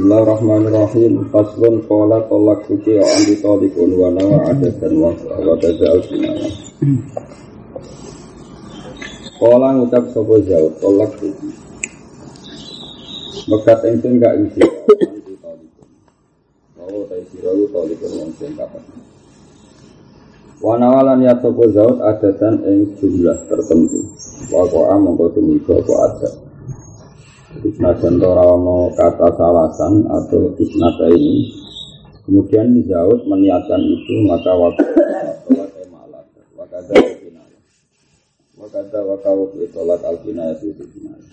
Bismillahirrahmanirrahim. Faslun qala tolak suci wa anti talikun wa nawa adatan wa wa tajal sinana. Qala ngucap sapa jauh tolak suci. Mekat ingsun gak isi anti talikun. Bahwa ta sira ku talikun kapan. Wa ya sapa zaut adatan ing jumlah tertentu. Wa qa'a mongko tumiko apa adat. Isnadan ono kata salasan atau isnata ini. Kemudian Zaud meniatkan itu maka waktu sholat emalat Wakada wakinaya Wakada wakau sholat al-kinaya itu kinaya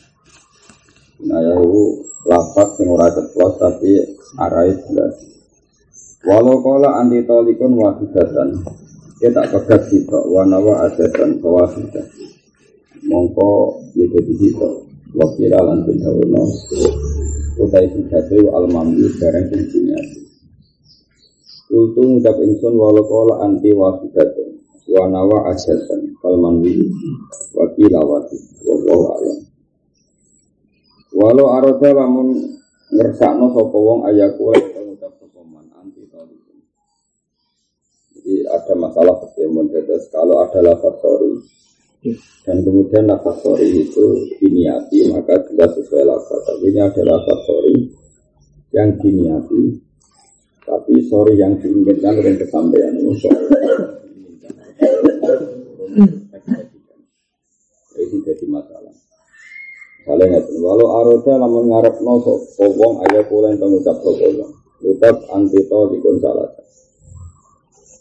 Kinaya itu lapat sing ora ceplos tapi arai jelas. Walau kola anti tolikun wahidatan Dia tak pegat sitok Wanawa adatan kawahidah Mongko ya jadi sitok wakira lan bin hawono utai sujatu al-mamdu barang sing diniati Kultu walau kola anti wasidatu wa nawa asyatan fal manwi wakila wati wallahu Walau aroda lamun ngersakno sapa wong ayaku ngucap sapa man anti talikun Jadi ada masalah seperti kalau ada lafaz sorry dan kemudian lafaz sorry itu diniati maka jelas sesuai lafaz tapi ini ada lafaz sorry yang diniati tapi sorry yang diinginkan dengan kesampaian ini ini jadi masalah. Kalian ngerti, walau aroda namun ngarep no sopong ayah pula yang mengucap sopong ucap antito di salah.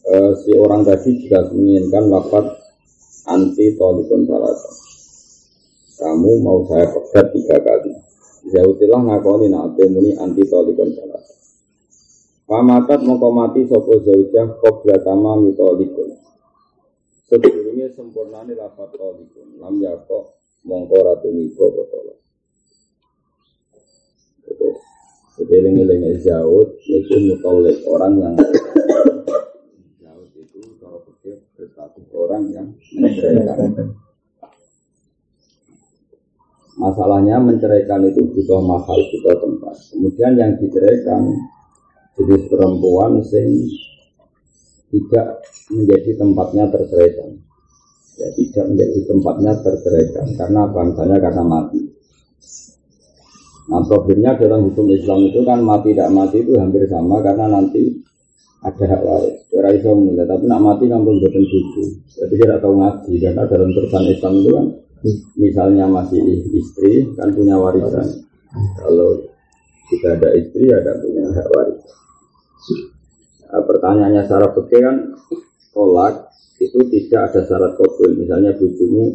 Uh, si orang tadi juga menginginkan lafaz anti tolikun salasa. Kamu mau saya pegat tiga kali. Zautilah ngakoni nak muni anti tolikun salasa. Pamatat mongko mati sopo zaujah kobra tama mitolikun. Sebelumnya sempurna ini lafat tolikun. Lam yakok mongko ratu miko botol. Terus, sedeling-eling zaut, itu mutolik orang yang berstatus orang yang menceraikan. Masalahnya menceraikan itu butuh mahal, butuh tempat. Kemudian yang diceraikan jenis perempuan sing tidak menjadi tempatnya terceraikan. Ya, tidak menjadi tempatnya terceraikan karena bangsanya karena mati. Nah problemnya dalam hukum Islam itu kan mati tidak mati itu hampir sama karena nanti ada hak waris. Ora iso mulai, tapi nak mati kan pun buatan cucu. Jadi tidak tahu ngaji karena dalam terusan Islam itu kan misalnya masih istri kan punya warisan. Kalau kita ada istri ada punya hak waris. Nah, pertanyaannya secara fikih kan tolak itu tidak ada syarat kabul. Misalnya bujumu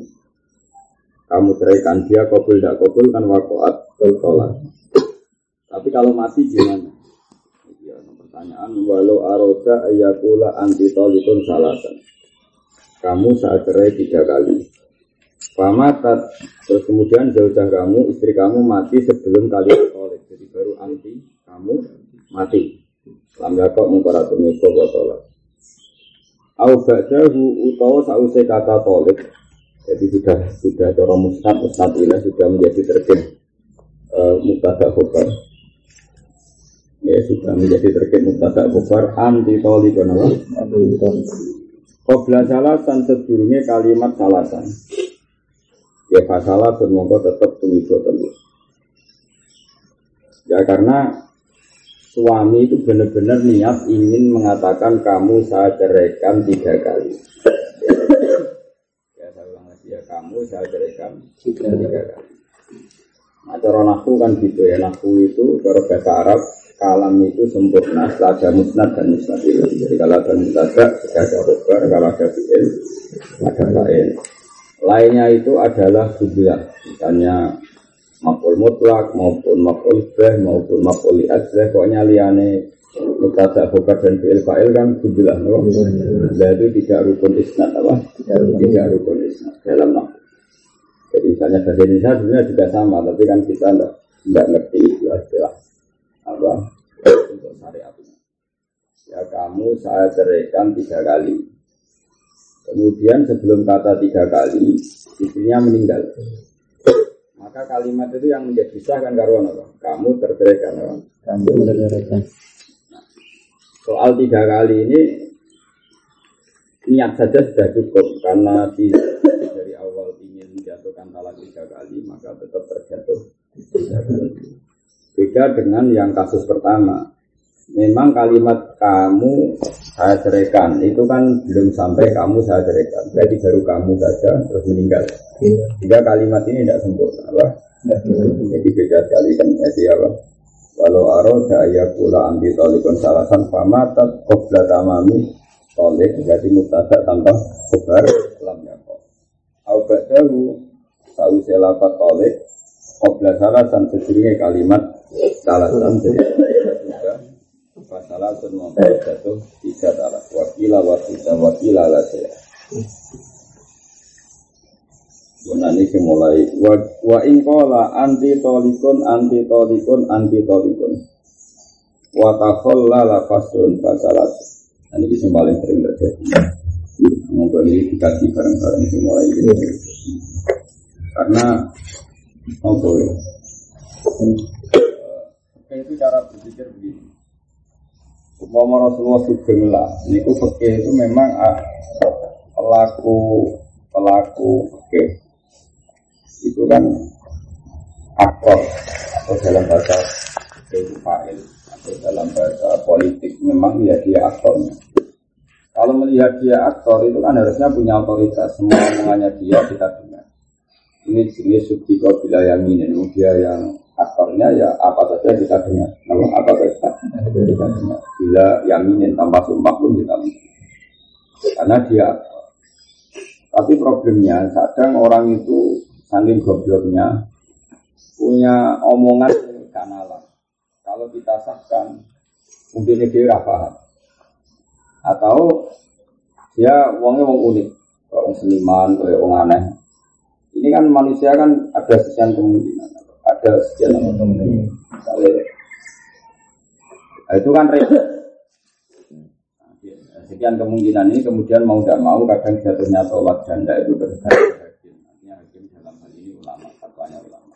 kamu ceraikan dia kabul tidak kabul kan wakoat tolak. Tapi kalau mati gimana? Pertanyaan walau aroda ayakula anti tolikun salasan. Kamu saat cerai tiga kali. Pamatat terus kemudian jauh kamu istri kamu mati sebelum kalian tolik jadi baru anti kamu mati. Lam yakok mengkoratu miko botola au ba'dahu utawa sause kata tolik. Jadi sudah sudah cara mustad mustad sudah menjadi terkin uh, eh, mutada khobar ya sudah menjadi terkait mubtada kufar anti toli kenapa? Qobla salasan sedurunge kalimat salasan. Ya fasalah bermongko tetap tumibo terus. Ya karena suami itu benar-benar niat ingin mengatakan kamu saya ceraikan tiga kali. Ya, saya ulang lagi ya kamu saya ceraikan tiga, tiga kali. Nah cara naku kan gitu ya naku itu cara bahasa Arab kalam itu sempurna setelah ada musnad dan musnad itu. Jadi kalau ada musnad ada khobar kalau ada fi'il ada lain lainnya itu adalah jumlah misalnya maful mutlak maupun maful beh maupun maful li'adzeh pokoknya liane mutada khobar dan fi'il fa'il kan jumlah no? itu tidak rukun isnad apa? Tidak rukun isnad. dalam jadi misalnya bahasa Indonesia sebenarnya juga sama tapi kan kita ngerti istilah apa untuk syariat ya kamu saya ceraikan tiga kali kemudian sebelum kata tiga kali istrinya meninggal Maka kalimat itu yang menjadi sah kan karuan apa? Kamu terceraikan apa? Kamu terceraikan. Soal tiga kali ini niat saja sudah cukup karena di, dari awal ingin menjatuhkan talak tiga kali maka tetap terjatuh tiga kali. Beda dengan yang kasus pertama. Memang kalimat kamu saya ceraikan itu kan belum sampai kamu saya ceraikan. Jadi baru kamu saja terus meninggal. Tiga kalimat ini tidak sempurna, apa? Jadi beda sekali kan. Jadi apa? Walau aroda pula anti tolikon salasan famatat qobla tamami tolik jadi mutada tanpa kobar lam yakok. Au ba'dahu sa'u selapat tolik qobla salasan sejurnya kalimat salasan jadi juga Fasalasun mongkol jatuh tiga talak wakila wasita wakila lasya ini mulai wa, wa ingkola anti tolikun anti tolikun anti tolikun. Wa takholla la fasun fasalat ini bisa paling sering terjadi. Monggo ini dikaji bareng-bareng mulai karena apa ya itu cara berpikir begini Umpama Rasulullah Sugeng lah, niku fakih itu memang ah, pelaku pelaku fakih itu kan aktor atau dalam bahasa itu fa'il atau dalam bahasa politik memang ya dia aktornya. Kalau melihat dia aktor itu kan harusnya punya otoritas semua omongannya dia kita dengar. Ini jenis subtiko bila yang ini, dia yang aktornya ya apa saja kita dengar. Kalau apa saja kita dengar. Bila yang ini tanpa sumpah pun kita dengar. Karena dia Tapi problemnya kadang orang itu saking gobloknya punya omongan kanalan. Kalau kita sahkan mungkin dia paham. Atau dia uangnya uang unik, uang seniman, uang aneh. Ini kan manusia kan ada sekian kemungkinan ada sekian kemungkinan. Misalnya, nah, itu kan repot. Sekian kemungkinan ini kemudian mau tidak mau kadang jatuhnya tolak janda itu tergantung dalam hal ini ulama, ulama.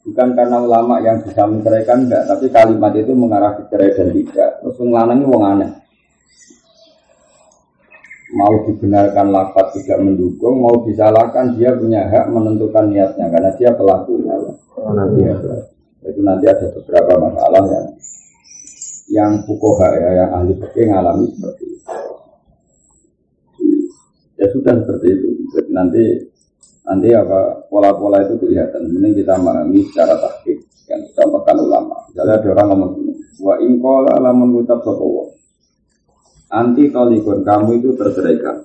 Bukan karena ulama yang bisa menceraikan enggak, tapi kalimat itu mengarah ke cerai dan tidak. Terus ngelanang wong aneh. Mau dibenarkan lapat tidak mendukung, mau disalahkan dia punya hak menentukan niatnya karena dia pelakunya. Oh, nanti ada. Itu nanti ada beberapa masalah yang yang fukoha ya, yang ahli fikih ngalami seperti itu. Ya sudah seperti itu. Jadi nanti nanti apa pola-pola itu kelihatan. Mending kita memahami secara taktik yang disampaikan ulama. Misalnya ada orang ngomong wa ingkola lah mengucap sokowo. Anti tolikon kamu itu terceraikan.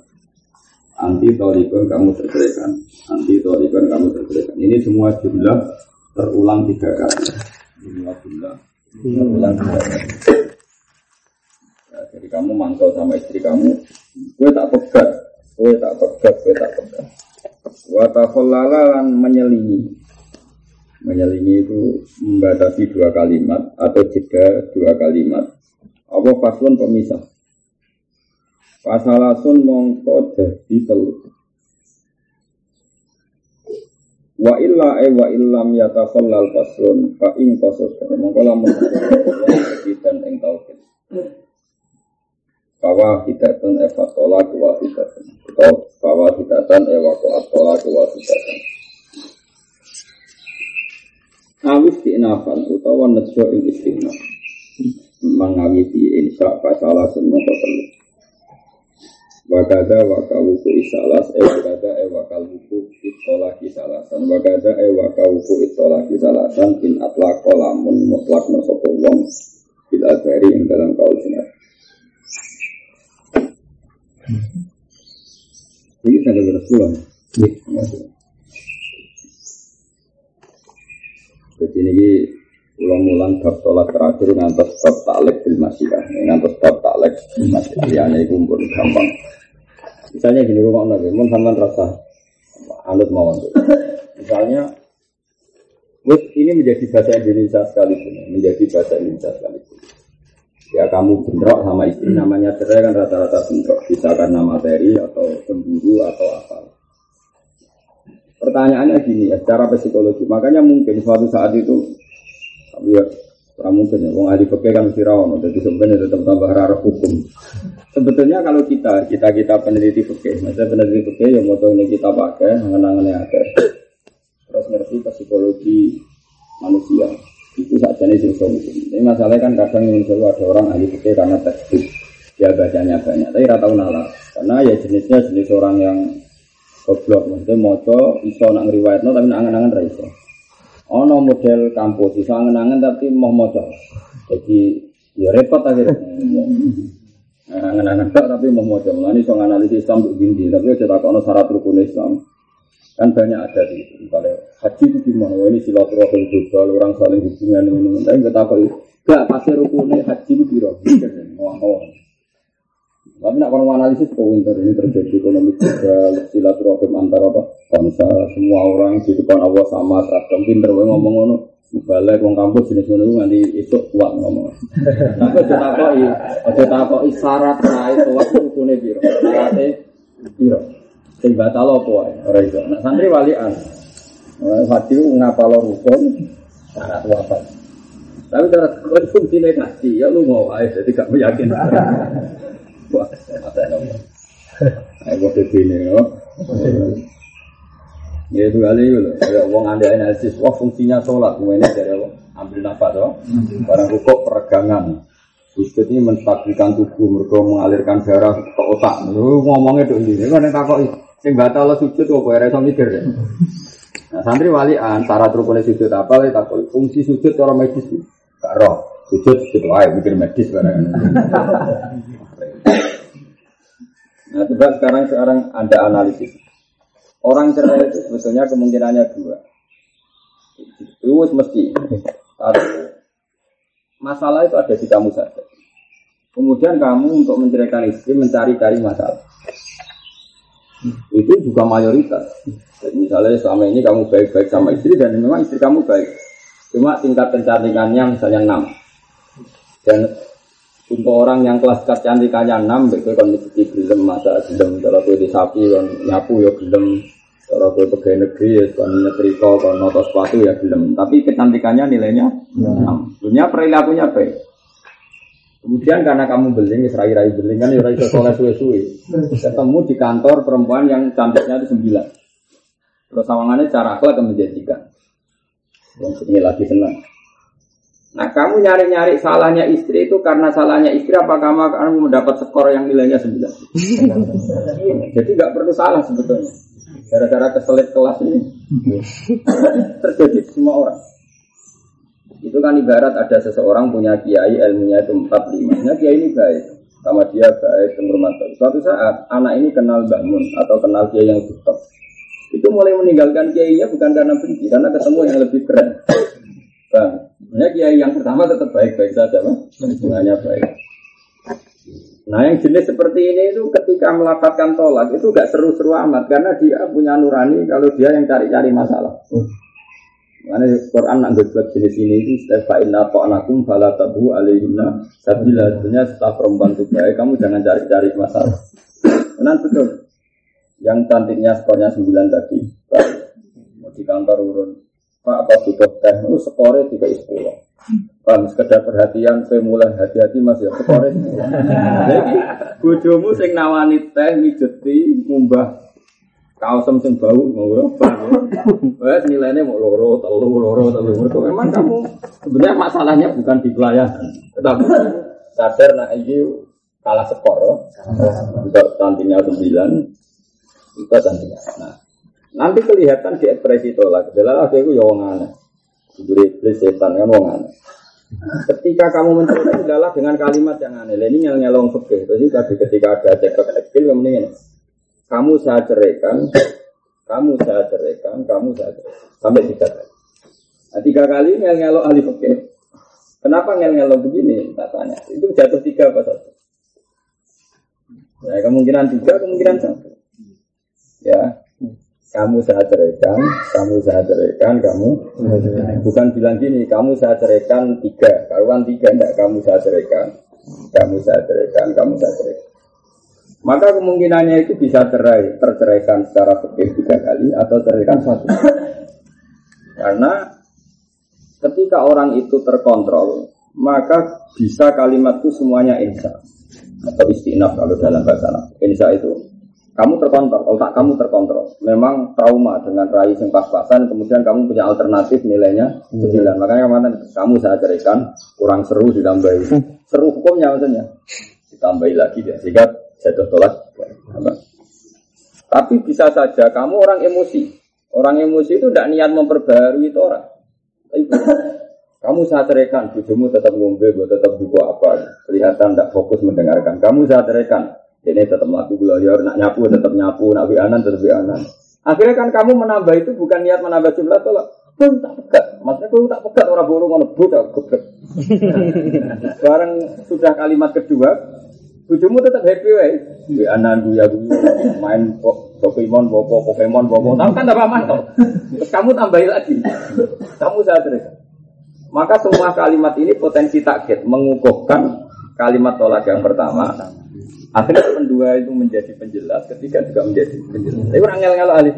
Anti tolikon kamu terceraikan. Anti tolikon kamu terceraikan. Ini semua jumlah terulang tiga kali. Jumlah jumlah terulang tiga kali. Ya, jadi kamu mangkal sama istri kamu, gue tak pegat, gue tak pegat, gue tak pegat. Watakollala menyelingi. Menyelingi itu membatasi dua kalimat atau jeda dua kalimat. Apa faslon pemisah? Pasalasun mongko jadi telu. Wa illa e wa illam yatakhallal faslun fa in qasus mongko lamun dan ing tauhid. Kawa hidatun eva tolak wa hidatun Atau kawa hidatan ewa koat tolak wa hidatun Awis diinafan utawa nejo ing istighna Mengawiti insya fasalah semua perlu Wakada wakawuku isalas e wakada e wakawuku itolaki salasan. Wakada e wakawuku itolaki salasan in atlak kolamun mutlak nosopo wong Bil adari yang dalam kaul sinar Ini sampai beres pulang. Jadi ini ulang-ulang bab tolak terakhir ngantos bab taklek bil masyiyah ngantos bab taklek bil masyiyah ini kumpul gampang Misalnya gini rumah lagi, mau sampean rasa anut mawon. Misalnya, ini menjadi bahasa Indonesia sekalipun, menjadi bahasa Indonesia sekalipun. Ya kamu bentrok sama istri namanya cerai kan rata-rata bentrok, bisa karena materi atau cemburu atau apa. Pertanyaannya gini ya, secara psikologi. Makanya mungkin suatu saat itu, tapi ya, mungkin ya, ahli fikih kan mesti rawon, jadi sebenarnya tetap tambah rara hukum. Sebetulnya kalau kita, kita kita peneliti fikih, maksudnya peneliti fikih yang mau ini kita pakai, mengenang ada, terus ngerti psikologi manusia, itu saja nih sing Ini masalahnya kan kadang yang ada orang ahli fikih karena tekstil, dia bacanya banyak, tapi rata nalar, karena ya jenisnya jenis orang yang goblok maksudnya moco iso nak ngriwayatno tapi nak angen-angen ra iso ono model kampus iso angen-angen tapi mau moco jadi ya repot akhirnya. Angen-angen tak tapi mau moco ini iso analisis Islam untuk dindi tapi aja tak ono syarat rukun Islam. Kan banyak ada di misalnya haji itu gimana? Wah, ini silaturahim juga orang saling hubungan ini tapi nggak tahu gak pasti rukunnya haji itu biro ngomong tapi nak kalau analisis pointer ini terjadi ekonomi juga silaturahim antara apa bangsa semua orang di depan Allah sama seragam pinter gue ngomong ngono balik wong kampus jenis ngono nanti itu kuat ngomong. Tapi aja takoki, aja takoki syarat rae kuat rukune piro. Syarate piro. Sing batal apa wae ora iso. Nah santri walian. Hati ngapalo rukun syarat apa. Tapi cara fungsinya kasih ya lu mau wae jadi gak meyakinkan. Aku begini, no. Ya itu kali itu loh. Kayak uang anda analisis, wah fungsinya sholat, ini dari? Ambil nafas, loh. Barang rukuk peregangan. Sujud ini menstabilkan tubuh, mereka mengalirkan darah ke otak. Lu ngomongnya tuh ini, kan yang takut sing batal sujud kok kowe ora mikir. Nah, santri walian syarat rukun sujud apa lagi takut fungsi sujud orang medis. Gak roh. Sujud sujud wae mikir medis barang. Nah, coba sekarang sekarang Anda analisis. Orang cerai itu sebetulnya kemungkinannya dua. Itu mesti. Satu, masalah itu ada di kamu saja. Kemudian kamu untuk menceraikan istri mencari-cari masalah. Itu juga mayoritas. Jadi misalnya selama ini kamu baik-baik sama istri dan memang istri kamu baik. Cuma tingkat kecantikannya misalnya 6. Dan untuk orang yang kelas kecantikannya enam, begitu kan mesti gelem masa gelem kalau tuh di sapi kan nyapu ya gelem kalau tuh pegawai negeri kan nyetrika kan notos sepatu ya gelem. Tapi kecantikannya nilainya enam. Punya perilakunya baik. Kemudian karena kamu beling, rai-rai beling kan ya rai sekolah suwe-suwe. Ketemu di kantor perempuan yang cantiknya itu sembilan. Terus sawangannya cara akhlak menjadikan. Yang lagi senang. Nah kamu nyari-nyari salahnya istri itu karena salahnya istri apa kamu kamu mendapat skor yang nilainya 9 Jadi nggak perlu salah sebetulnya. Gara-gara keselit kelas ini. Terjadi semua orang. Itu kan ibarat ada seseorang punya kiai ilmunya itu 45 Nah kiai ini baik. Sama dia baik penghormatan Suatu saat anak ini kenal bangun Atau kenal kiai yang top. Itu mulai meninggalkan kiainya bukan karena benci Karena ketemu yang lebih keren Bang, Ya kiai yang pertama tetap baik-baik saja, mas. Baik. Nah yang jenis seperti ini itu ketika melafatkan tolak itu gak seru-seru amat karena dia punya nurani kalau dia yang cari-cari masalah. Karena Quran nak buat jenis ini itu fa inna ta'anakum fala tabu alaihinna sabila. Sebenarnya setelah perempuan itu baik kamu jangan cari-cari masalah. Benar betul. Yang cantiknya skornya 9 tadi. Mau di kantor urun Pak apa butuh teh? Itu skore tiga sepuluh. Kan sekedar perhatian, saya mulai hati-hati mas ya skore. Jadi bojomu sing nawani teh mijeti ngumbah kaosem sing bau ngono Wes nilainya mau loro, telu, loro, telu. Mereka memang kamu sebenarnya masalahnya bukan di pelayanan, tetapi sadar nak ini kalah skor. Untuk cantiknya sembilan, itu cantiknya. Nah, Nanti kelihatan di ekspresi tolak. Adalah aku itu ya wong aneh. Diberi iblis setan kan wong aneh. Ketika kamu mencoba adalah dengan kalimat yang aneh. Ini yang nyelong fikih. Jadi ketika ada cekak kecil yang mendingan. Kamu saya ceraikan, kamu saya ceraikan, kamu saya ceraikan. Sampai tiga kali. Nah, tiga kali ngel-ngelok ahli fikih. Kenapa ngel-ngelok begini? Tak tanya. Itu jatuh tiga apa satu? Ya, kemungkinan tiga, kemungkinan satu. Ya, kamu saya ceraikan, kamu saya ceraikan, kamu bukan bilang gini, kamu saya ceraikan tiga, karuan tiga enggak kamu saya ceraikan, kamu saya ceraikan, kamu saya ceraikan. Maka kemungkinannya itu bisa cerai, terceraikan secara fikih tiga kali atau ceraikan satu. Karena ketika orang itu terkontrol, maka bisa kalimat itu semuanya insya atau istinaf kalau dalam bahasa Arab. Insya itu kamu terkontrol, otak kamu terkontrol. Memang trauma dengan rai yang pas-pasan, kemudian kamu punya alternatif nilainya sembilan. Hmm. Makanya kemarin kamu saya ceritakan kurang seru ditambahi. Seru hukumnya maksudnya ditambahi lagi ya sehingga jatuh tolak. Tapi bisa saja kamu orang emosi. Orang emosi itu tidak niat memperbarui itu orang. Kamu saya ceraikan, bujumu tetap ngombe, tetap buka apa, kelihatan tidak fokus mendengarkan. Kamu saya ceraikan, ini tetap melaku geloyor, nak nyapu tetap nyapu, nak anan tetap anan. Akhirnya kan kamu menambah itu bukan niat menambah jumlah tolak. Kau tak pegat, maksudnya kau tak pegat orang burung ngono tak geblek. Barang sudah kalimat kedua, bujumu tetap happy wae. Bi anan buya buya, main Pokemon, bobo, Pokemon, bobo. Tahu kan tambah mantap. Terus kamu tambahin lagi. Kamu saya cerita. Maka semua kalimat ini potensi takhid mengukuhkan kalimat tolak yang pertama. Akhirnya kedua itu menjadi penjelas, ketiga juga menjadi penjelas. Tapi orang ngel ahli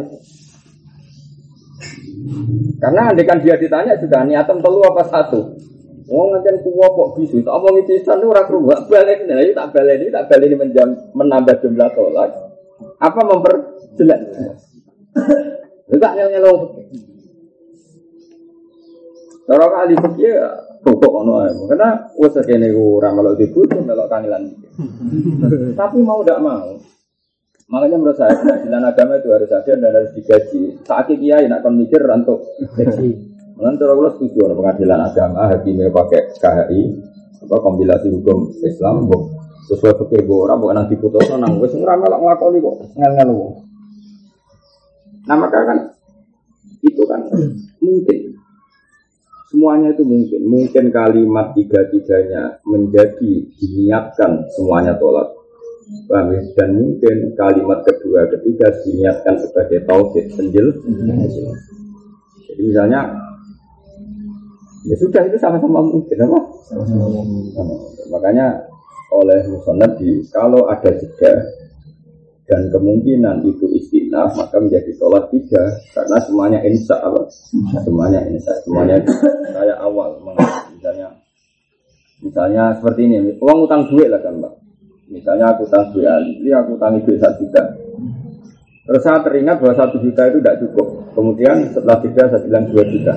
Karena andekan dia ditanya juga niatan telu apa satu. Wong ngajen kuwo kok bisu, tak omong pisan ora krungu, balik ini tak balik ini tak balik ini menjam, menambah jumlah tolak. Apa memperjelas? Enggak ngel-ngel Cara kali fikih pokok ono ae. Karena wis kene ora melok dibutuh melok kangelan. Tapi mau tidak mau. Makanya menurut saya pengadilan agama itu harus ada dan harus digaji. Saat kiai nak kon mikir untuk gaji. Mengenai cara kalau setuju pengadilan agama hakimnya pakai KHI apa kompilasi hukum Islam sesuai fikir bu orang bukan nanti putus nang wes ora melok nglakoni kok ngel-ngel Nah maka kan itu kan mungkin Semuanya itu mungkin. Mungkin kalimat tiga-tiganya menjadi diniatkan semuanya tolak. Paham ya? Dan mungkin kalimat kedua ketiga diniatkan sebagai tauhid penjel. Jadi misalnya ya sudah itu sama-sama mungkin apa? Sama-sama. Makanya oleh musonab kalau ada jeda dan kemungkinan itu istinaf maka menjadi sholat tiga. Karena semuanya insya Allah semuanya insya. Semuanya kayak awal misalnya misalnya seperti ini. Uang utang duit lah kan mbak. Misalnya aku utang duit Ali aku utang duit satu juta. Terus saya teringat bahwa satu juta itu tidak cukup. Kemudian setelah tiga saya bilang dua juta.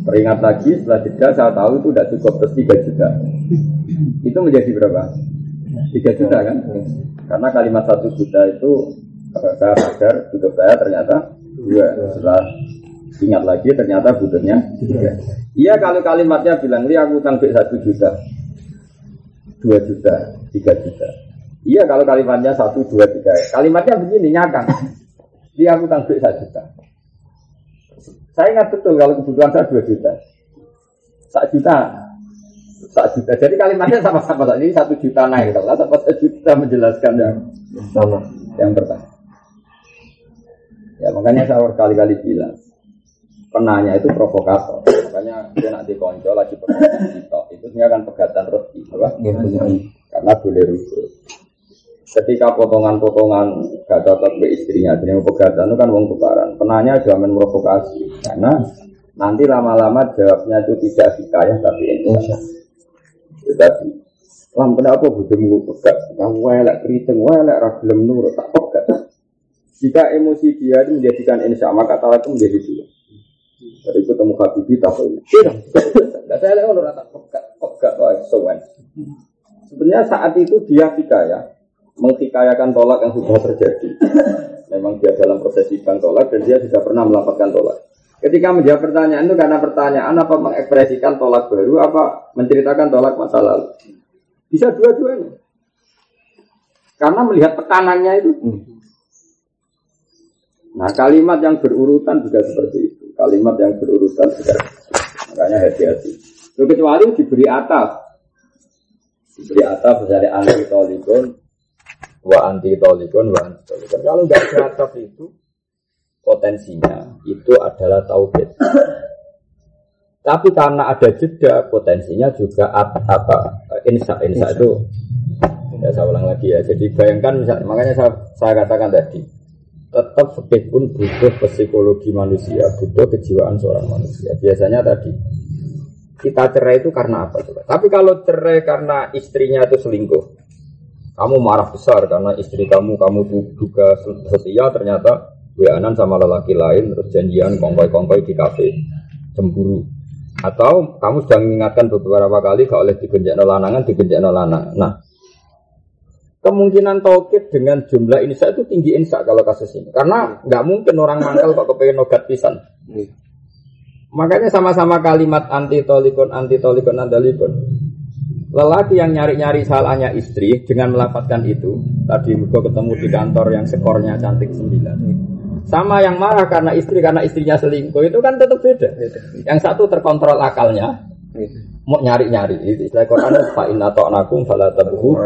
Teringat lagi setelah tiga saya tahu itu tidak cukup terus tiga juta. Itu menjadi berapa tiga juta kan karena kalimat satu juta itu saya sadar butuh saya ternyata dua. Setelah ingat lagi ternyata butuhnya tiga. Iya kalau kalimatnya bilang li aku utang satu juta, dua juta, tiga juta. Iya kalau kalimatnya satu, dua, tiga. Kalimatnya begini nyakang. Li aku utang satu juta. Saya ingat betul kalau kebutuhan saya dua juta. Satu juta satu juta. Jadi kalimatnya sama-sama. Ini satu juta naik. Kalau sama satu juta menjelaskan yang sama. Yang pertama. Ya makanya saya berkali-kali bilang. Penanya itu provokator. Makanya dia nanti konco lagi pegatan itu. Itu sebenarnya kan pegatan rezeki. Apa? Karena boleh rujuk. Ketika potongan-potongan gak cocok ke istrinya, jadi pegatan itu kan uang tukaran. Penanya jamin provokasi. Karena nanti lama-lama jawabnya itu tidak hikayah tapi Indonesia. Tetapi Lam kenapa butuhmu pegat? Kamu welek keriting, welek ragilem nur, tak pegat. Jika emosi dia itu menjadikan insya, maka talak itu menjadi dua. Dari ketemu Habibi tak boleh. Tidak, saya lihat orang tak pegat, pegat, wah, sowan. Sebenarnya saat itu dia hikayah, menghikayakan tolak yang sudah terjadi. Memang dia dalam proses sidang tolak dan dia sudah pernah melaporkan tolak. Ketika menjawab pertanyaan itu karena pertanyaan apa mengekspresikan tolak baru apa menceritakan tolak masa lalu. Bisa dua-duanya. Karena melihat tekanannya itu. Nah kalimat yang berurutan juga seperti itu. Kalimat yang berurutan juga. Makanya hati-hati. Kecuali diberi atap. Diberi atap misalnya anti tolikon. Wa anti tolikon, wa anti tolikon. Kalau nggak ada atap itu potensinya itu adalah tauhid. Tapi karena ada jeda potensinya juga apa, insya insya itu Ya saya ulang lagi ya. Jadi bayangkan misalnya, makanya saya, saya katakan tadi, tetap fikih pun butuh psikologi manusia, butuh kejiwaan seorang manusia. Biasanya tadi kita cerai itu karena apa coba? Tapi kalau cerai karena istrinya itu selingkuh, kamu marah besar karena istri kamu kamu juga setia ternyata weanan sama lelaki lain terus janjian kongkoi-kongkoi di kafe. Cemburu. Atau kamu sudah mengingatkan beberapa kali kalau oleh digenjak lanangan digenjak lanangan nah kemungkinan tauhid dengan jumlah insa itu tinggi insa kalau kasus ini. Karena nggak mungkin orang mangkal kok kepengen nogat pisan. Makanya sama-sama kalimat anti tolikon anti tolikon andalikon lelaki yang nyari-nyari salahnya istri dengan melafatkan itu tadi gue ketemu di kantor yang skornya cantik sembilan sama yang marah karena istri karena istrinya selingkuh itu kan tetap beda yang satu terkontrol akalnya mau nyari-nyari itu istilah Quran fa inna ta'nakum fala tabghu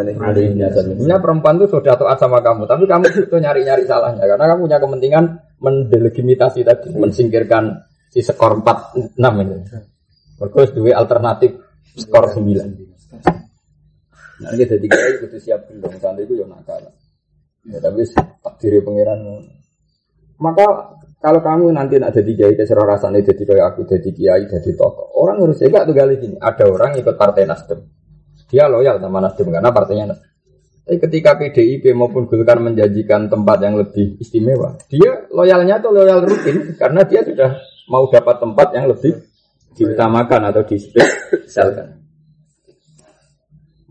Sebenarnya perempuan itu sudah taat sama kamu, tapi kamu itu nyari-nyari salahnya karena kamu punya kepentingan mendelegitimasi tadi, mensingkirkan si skor 4 6 ini. Berkos dua alternatif skor 9. Nah, kita tiga itu siap belum, santai itu yang nakal. Ya, tapi takdiri pangeran. Maka kalau kamu nanti nak jadi kiai terserah rasanya jadi kayak aku jadi kiai jadi tokoh. Orang harus jaga tuh kali gini. Ada orang ikut partai Nasdem. Dia loyal sama Nasdem karena partainya Nasdem. Tapi ketika PDIP maupun Golkar menjanjikan tempat yang lebih istimewa, dia loyalnya tuh loyal rutin karena dia sudah mau dapat tempat yang lebih diutamakan atau dispesialkan.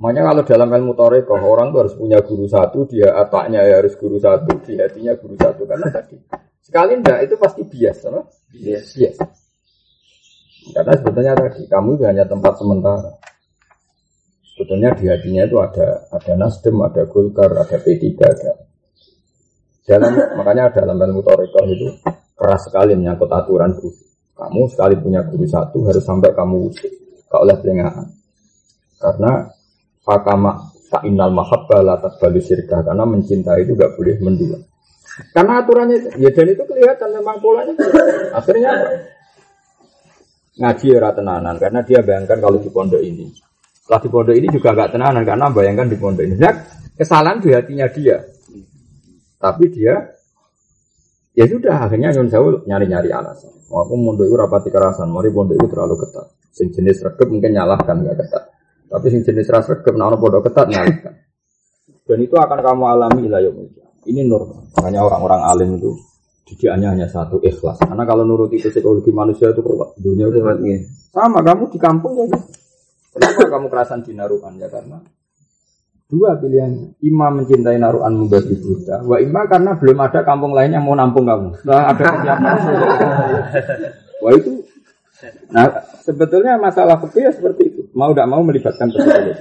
Makanya kalau dalam ilmu torekoh orang tuh harus punya guru satu, dia ataknya ya harus guru satu, di hatinya guru satu karena tadi Sekali enggak itu pasti bias, apa? Bias. bias. Karena sebetulnya tadi kamu itu hanya tempat sementara. Sebetulnya di hatinya itu ada ada Nasdem, ada Golkar, ada P3, ada dalam makanya dalam ilmu toriko itu keras sekali menyangkut aturan guru. Kamu sekali punya guru satu harus sampai kamu usik, kau oleh. Karena fakama fa'inal mahabbah la takbalu syirkah karena mencintai itu gak boleh mendua. Karena aturannya ya dan itu kelihatan memang polanya. Akhirnya ngaji ya tenanan karena dia bayangkan kalau di pondok ini. Setelah di pondok ini juga nggak tenanan karena bayangkan di pondok ini. Nah, kesalahan di hatinya dia. Tapi dia ya sudah akhirnya Sewu nyari-nyari alasan. Aku pondok itu rapati kerasan, mari pondok itu terlalu ketat. Sing jenis mungkin nyalahkan nggak ketat. Tapi sing jenis ras regep nah pondok ketat nyalahkan. Dan itu akan kamu alami ilayah ini nur. Makanya orang-orang alim itu didikannya hanya satu ikhlas. Karena kalau nuruti psikologi manusia itu kuat. Dunia itu. Sama kamu di kampung ya. Kenapa kamu kerasan di naruhan ya karena dua pilihan ima mencintai naruhan membagi buta wa ima karena belum ada kampung lain yang mau nampung kamu nah, ada kesiapan wah itu nah sebetulnya masalah fikih ya seperti itu mau tidak mau melibatkan psikologi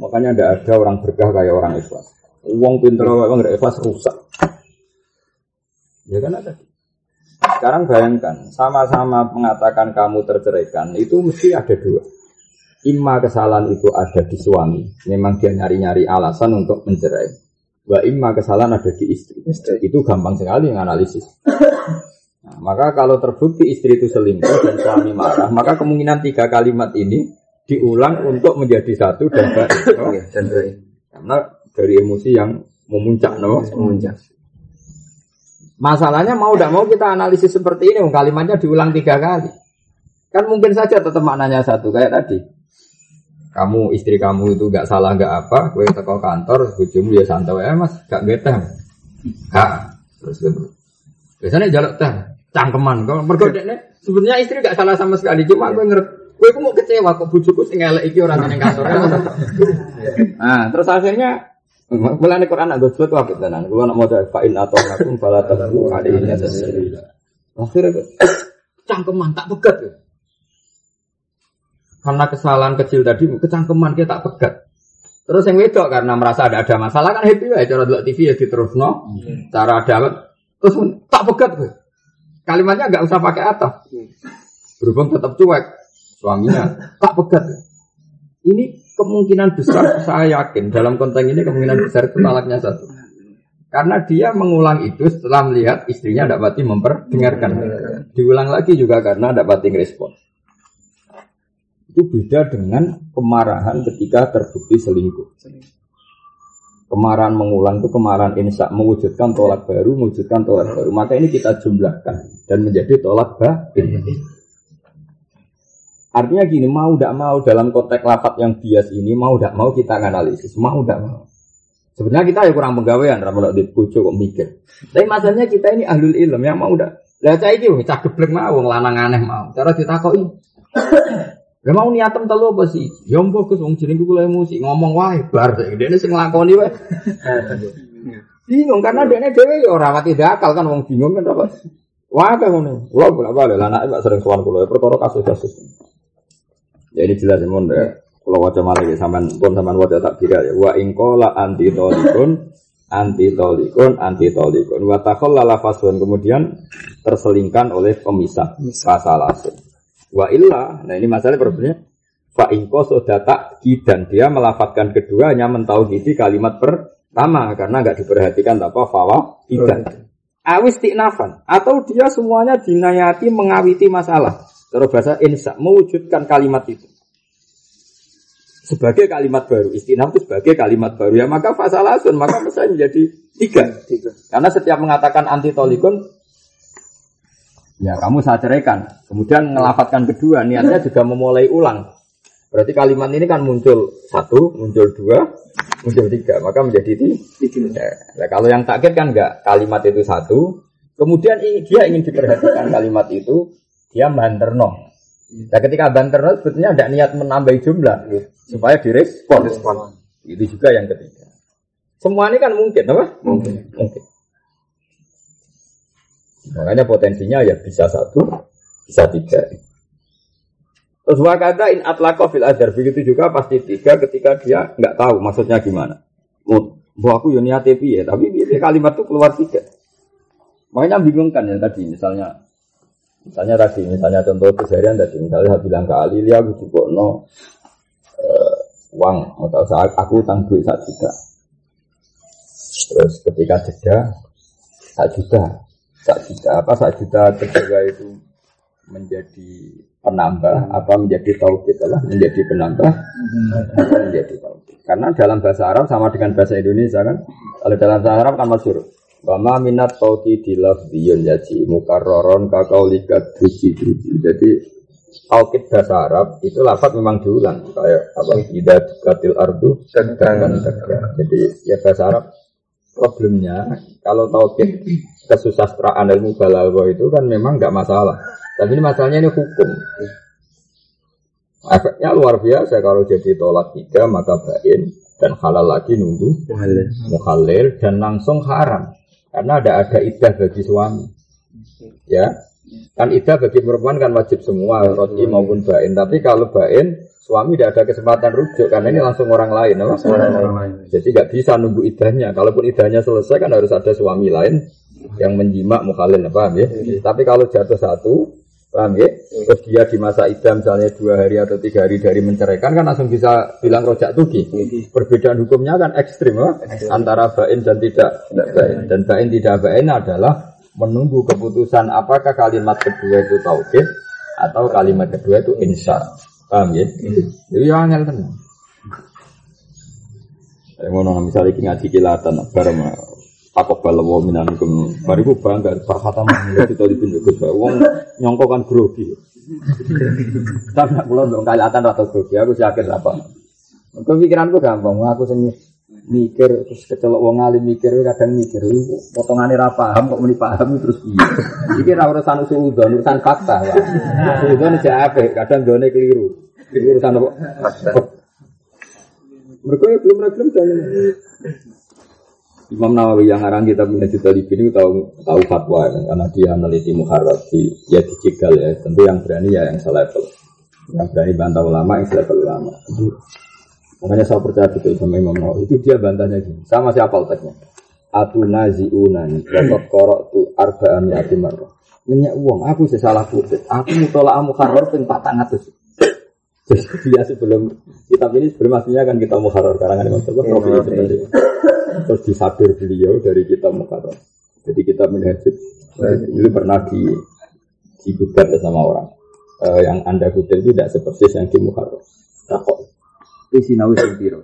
makanya tidak ada orang berkah kayak orang ikhlas Uang pinter uang nggak ikhlas rusak. Ya kan ada. Sekarang bayangkan, sama-sama mengatakan kamu terceraikan, itu mesti ada dua. Imma kesalahan itu ada di suami, memang dia nyari-nyari alasan untuk mencerai. Wa imma kesalahan ada di istri. istri. Itu gampang sekali analisis. Nah, maka kalau terbukti istri itu selingkuh dan suami marah, maka kemungkinan tiga kalimat ini diulang untuk menjadi satu dan baik. Oh, dan baik. Karena dari emosi yang memuncak, no? Memuncak. Masalahnya mau tidak mau kita analisis seperti ini, kalimatnya diulang tiga kali. Kan mungkin saja tetap maknanya satu kayak tadi. Kamu istri kamu itu gak salah gak apa, gue teko kantor, bujumu ya santai ya mas, gak getah. Gak. Terus gitu. Biasanya jaluk teh, cangkeman. Kalau bergodeknya, sebenarnya istri gak salah sama sekali, cuma gue ngerti. Gue mau kecewa kok bujuku sing elek iki orang yang kantor. Nah, terus akhirnya Mulane Quran nak gosok tuh apik tenan. Kulo nak maca fa in atau nakum fala tabu alaihi tasbih. Akhirnya cangkeman tak pegat. Karena kesalahan kecil tadi kecangkeman kita tak pegat. Terus yang wedok karena merasa ada ada masalah kan happy ya cara dulu TV ya diterusno. Cara dapat terus tak pegat gue. Kalimatnya nggak usah pakai atap. Berhubung tetap cuek suaminya tak pegat. Ini kemungkinan besar saya yakin dalam konteks ini kemungkinan besar itu talaknya satu. Karena dia mengulang itu setelah melihat istrinya tidak pati memperdengarkan. Diulang lagi juga karena tidak pati respon. Itu beda dengan kemarahan ketika terbukti selingkuh. Kemarahan mengulang itu kemarahan insya mewujudkan tolak baru, mewujudkan tolak baru. Maka ini kita jumlahkan dan menjadi tolak batin. Artinya gini, mau tidak mau dalam konteks lapat yang bias ini, mau tidak mau kita analisis, mau tidak mau. Sebenarnya kita ya kurang penggawean, ramal di bojo kok mikir. Tapi masalahnya kita ini ahlul ilm yang mau udah. Lah cah iki cah geblek mau lanang aneh mau. Cara ditakoki. Lah mau niatem telu apa sih? Ya mbok Gus wong jeneng kula emosi ngomong wae bar dene sing nglakoni wae. Bingung karena dene dhewe ya ora wati dakal kan wong bingung kan apa. Wah kan ngono. Kula bolak-balik lah anake sering sowan kula perkara kasus-kasus. Ya ini jelas ya mon kalau wajah malah ya sampean pun sampean wajah tak kira ya. Wa ingkola anti tolikun anti tolikun anti tolikun. Wa lala fasun kemudian terselingkan oleh pemisah pasalasun. Wa illa, nah ini masalah problemnya. Fa ingko sudah tak dan dia melafatkan keduanya mentauhidi kalimat pertama karena nggak diperhatikan apa fawa tidak. Awis tiknafan atau dia semuanya dinayati mengawiti masalah. Terus bahasa insya mewujudkan kalimat itu sebagai kalimat baru. Istinaf itu sebagai kalimat baru. Ya maka fasalasun, maka misalnya menjadi tiga. tiga. Karena setiap mengatakan anti tolikun, ya kamu saya ceraikan. Kemudian ngelafatkan kedua, niatnya juga memulai ulang. Berarti kalimat ini kan muncul satu, muncul dua, muncul tiga. Maka menjadi tiga. Nah, kalau yang takdir kan enggak, kalimat itu satu. Kemudian dia ingin diperhatikan kalimat itu, dia banterno. Nah ketika banterno sebetulnya ada niat menambah jumlah supaya direspon. Itu juga yang ketiga. Semua ini kan mungkin, apa? Mungkin. Mungkin. Makanya potensinya ya bisa satu, bisa tiga. Terus wakada in atlaqo fil adar begitu juga pasti tiga ketika dia nggak tahu maksudnya gimana. Oh, aku ya niat ya, tapi kalimat itu keluar tiga. Makanya bingung kan ya tadi misalnya Misalnya tadi, misalnya contoh kejadian tadi, misalnya saya bilang ke Ali, dia aku cukup no uh, uang atau saat aku utang duit satu juta. Terus ketika jeda satu juta, satu juta apa satu juta itu menjadi penambah apa menjadi tauhid lah menjadi penambah apa menjadi tauhid. Karena dalam bahasa Arab sama dengan bahasa Indonesia kan kalau dalam bahasa Arab kan masyur Wama minat tauki dilaf biyun yaji mukarroron kakau likat duji duji. Jadi taukid bahasa Arab itu lafaz memang diulang. Kayak apa? Tidak katil ardu dan Jadi ya bahasa Arab problemnya kalau taukid kesusastraan ilmu balaghah itu kan memang nggak masalah. Tapi ini masalahnya ini hukum. Efeknya luar biasa kalau jadi tolak tiga maka bain dan halal lagi nunggu muhalil dan langsung haram. Karena ada ada idah bagi suami. Ya, kan idah bagi perempuan kan wajib semua, roti maupun bain. Tapi kalau bain, suami tidak ada kesempatan rujuk karena ini langsung orang lain, apa? Orang, lain. Jadi nggak bisa nunggu idahnya. Kalaupun idahnya selesai kan harus ada suami lain yang menjimak mukhalil, paham ya? Tapi kalau jatuh satu, Paham ya? Terus dia di masa idam misalnya dua hari atau tiga hari dari menceraikan kan langsung bisa bilang rojak tuki. Perbedaan hukumnya kan ekstrim ya? antara bain dan tidak bain. Dan bain tidak bain adalah menunggu keputusan apakah kalimat kedua itu tauhid atau kalimat kedua itu insya. Paham ya? Jadi yang angel tenang. Saya mau misalnya ngaji kilatan bareng takok balawa minanikum bariku bangga perkata mana itu di pintu gus wong nyongko kan grogi tapi aku lo dong kalatan atau grogi aku yakin apa kepikiranku gampang aku seni mikir terus kecelok wong alim mikir kadang mikir potongannya ra paham kok muni paham terus piye? Iki ra urusan usul urusan fakta lah usul siapa kadang done keliru. Urusan apa? Mereka belum belum jangan Imam Nawawi yang ngarang kita punya cita ini tahu tahu fatwa ya, karena dia meneliti muharrat di ya dicigal ya. Tentu yang berani ya yang selevel. Yang berani bantah ulama yang selevel ulama makanya saya percaya betul sama Imam Nawawi. Itu dia bantahnya gini. Sama siapa teksnya atu nazi unani dapat korok tu arba'am yati marroh minyak uang. Aku sesalah putih aku mutolak muharrar pun tak tangat jadi dia sebelum kitab ini sebelum aslinya kan kita muharrar. Karangan Imam Nawawi profil seperti terus disadur beliau dari kita Mukarram. Jadi kita menhajud itu pernah di digugat sama orang. Uh, yang anda kutip itu tidak seperti yang di Mukarram. Takut. Ini sinawi sentiro.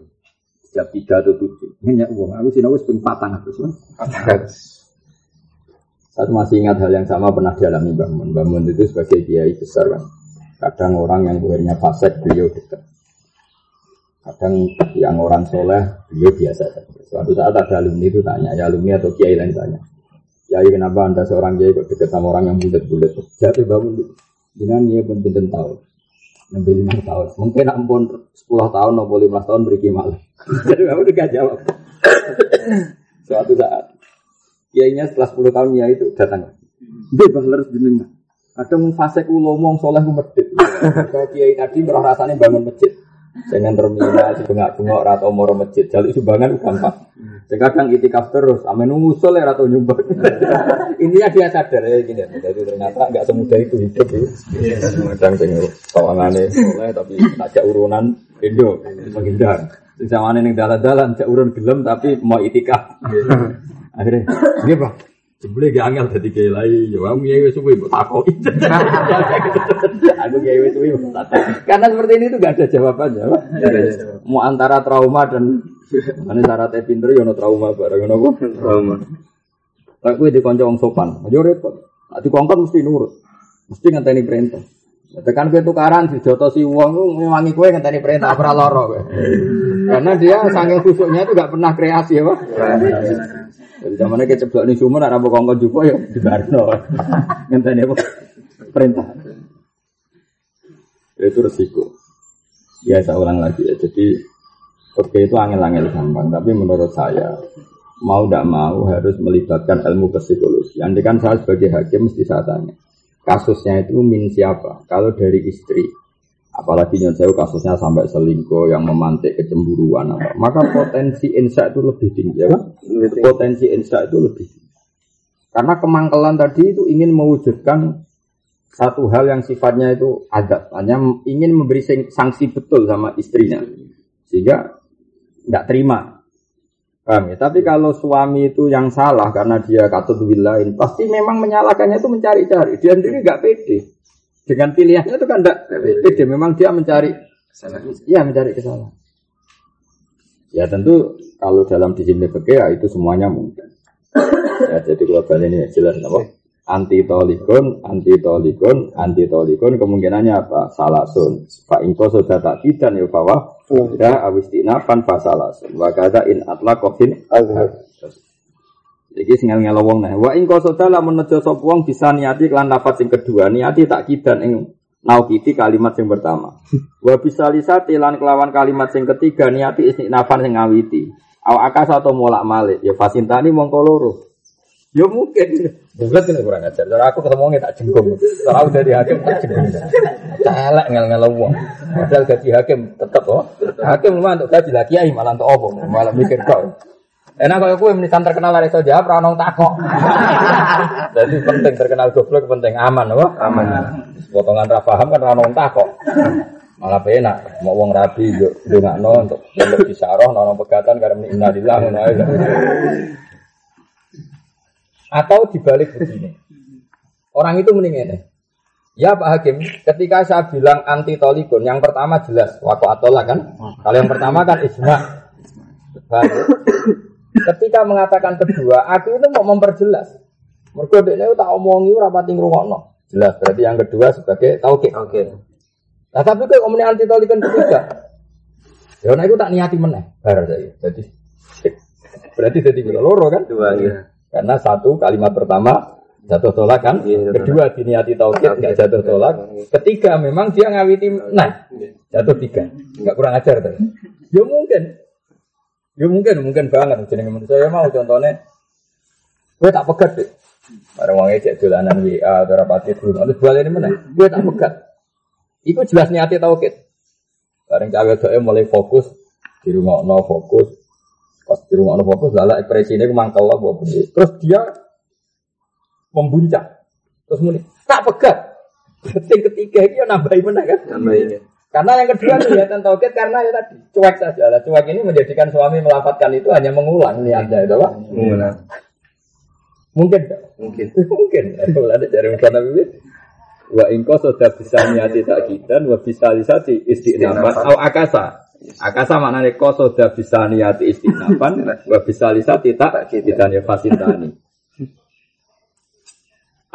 jam tiga atau tujuh. Hanya uang. Aku sih wis ping patang atus. Saya masih ingat hal yang sama pernah dialami Mbak Mun. Mbak Mun itu sebagai kiai besar kan. Kadang orang yang akhirnya fasik beliau dekat. Kadang yang orang soleh beliau biasa saja. Suatu saat ada alumni itu tanya, ya alumni atau kiai lain tanya. Kiai kenapa anda seorang kiai kok dekat sama orang yang bulat-bulat? Jadi bangun jangan dia pun tidak tahu. Nabi lima tahun, mungkin ampun sepuluh tahun, atau lima tahun beri malah. Jadi kamu juga jawab. Suatu saat, kiainya setelah sepuluh tahun ya itu datang. Dia bahler jenengan. Kadang fase ku ngomong soleh medit. Kalau kiai tadi merasa rasanya bangun masjid. Dengan terminal, bengak-bengok, atau moro masjid. Jadi sumbangan gampang. Kadang itikaf terus, amin ngusul ya atau nyumbang. Intinya dia sadar ya gini. Jadi ternyata nggak semudah itu hidup ya. Kadang tengok kawangannya soleh tapi tak urunan Indo menghindar. Sama nih dalan-dalan, cak urun gelem tapi mau itikaf. Akhirnya, ini pak, Jebule gak angel dadi kiai lai, ya kamu kiai wis suwi mbok takoki. Aku kiai wis suwi mbok Karena seperti ini itu gak ada jawabannya. Mau antara trauma dan mana syaratnya pinter ya no trauma bareng ngono Trauma. Lah kuwi dikonco wong sopan, aja repot. Nek dikongkon mesti nurut. Mesti ngenteni perintah. Tekan kowe tukaran dijoto si wong ngewangi kowe ngenteni perintah ora kowe. Karena dia sangat khusuknya itu gak pernah kreasi ya, Pak. Jadi zamannya keceblok nih sumur, ada kongkong juga ya di Barno. Ngenteni apa? Perintah. Itu resiko. Ya saya ulang lagi ya. Jadi oke itu angel-angel gampang. Tapi menurut saya mau tidak mau harus melibatkan ilmu psikologi. Andai kan saya sebagai hakim mesti saya tanya. Kasusnya itu min siapa? Kalau dari istri, apalagi nyonsewu kasusnya sampai selingkuh yang memantik kecemburuan apa. Maka potensi insya itu lebih tinggi ya. Potensi insya itu lebih tinggi. Karena kemangkelan tadi itu ingin mewujudkan satu hal yang sifatnya itu adat hanya ingin memberi sanksi betul sama istrinya. Sehingga tidak terima Paham ya? Tapi kalau suami itu yang salah karena dia katut wilain, pasti memang menyalahkannya itu mencari-cari. Dia sendiri nggak pede. Dengan pilihannya itu kan tidak beda. Memang dia mencari kesalahan. Ya mencari kesalahan. Ya tentu kalau dalam disiplin fikih ya itu semuanya mungkin. Ya jadi global ini jelas apa? Anti tolikon, anti tolikon, anti tolikon kemungkinannya apa? Salasun. Pak Inko sudah tak kidan ya bahwa udah awistina pan fasalasun. Wakada in atla kofin jadi singal ngelo wong nah. Wa ing qasada lamun nejo sapa wong bisa niati kelan lafaz sing kedua, niati tak kidan ing naukiti kalimat sing pertama. Wa bisa lisati lan kelawan kalimat sing ketiga niati istinafan sing ngawiti. Aw akas atau molak malik ya fasintani mongko loro. Ya mungkin. Bulat ini kurang ajar. Cara aku ketemu tak jengkung. Cara aku dari hakim tak jengkung. Celek ngel ngel wong. Padahal gaji hakim tetep oh. Hakim memang untuk gaji lagi ya malah untuk opo. Malah mikir kok. Enak kalau kue menisan terkenal dari saja, pranong takok. Jadi penting terkenal goblok penting aman, apa? Aman. Potongan rafaham kan ranong takok. Malah penak, mau uang rabi yuk nggak no untuk untuk disaroh, nono pegatan karena innalillah ngono Atau dibalik begini. Orang itu mending Ya Pak Hakim, ketika saya bilang anti tolikun, yang pertama jelas waktu atolah kan. Kalau yang pertama kan ijma. Ketika mengatakan kedua, aku itu mau memperjelas. Mergo dekne tak omongi ora pati ngrungokno. Jelas berarti yang kedua sebagai tauhid. Oke. Nah, tapi kok omne anti tolikan ketiga. Ya nek tak niati meneh bar saya. Jadi berarti jadi loro kan? Dua ya. Karena satu kalimat pertama jatuh tolak kan, ya, kedua diniati tauhid nggak jatuh tolak, ketiga memang dia ngawiti nah jatuh tiga, nggak kurang ajar tuh. Ya mungkin, Ya mungkin, mungkin banget. Jadi manusia ya mau contohnya, gue tak pegat deh. Barang wongnya cek dolanan WA atau rapati dulu. Terus balik ini mana? Gue tak pegat. Iku jelas niati tauhid. Bareng cawe mulai fokus di rumah no fokus. Pas di rumah fokus, lalu ekspresi ini mangkel lah buat Terus dia membuncah. Terus mulai tak pegat. Yang ketiga ini nambahin mana kan? Nambahin. Karena yang kedua kelihatan tauhid karena ya tadi cuek saja. Lah cuek ini menjadikan suami melafatkan itu hanya mengulang niatnya itu apa? Mengulang. Mungkin Mungkin. Mungkin. Kalau ada dari Nabi Wa ingko sudah bisa niati takidan wa bisa lisati istinafat au akasa. Akasa maknane kosoda bisa niati istinapan wa bisa lisati tak kitane fasintani.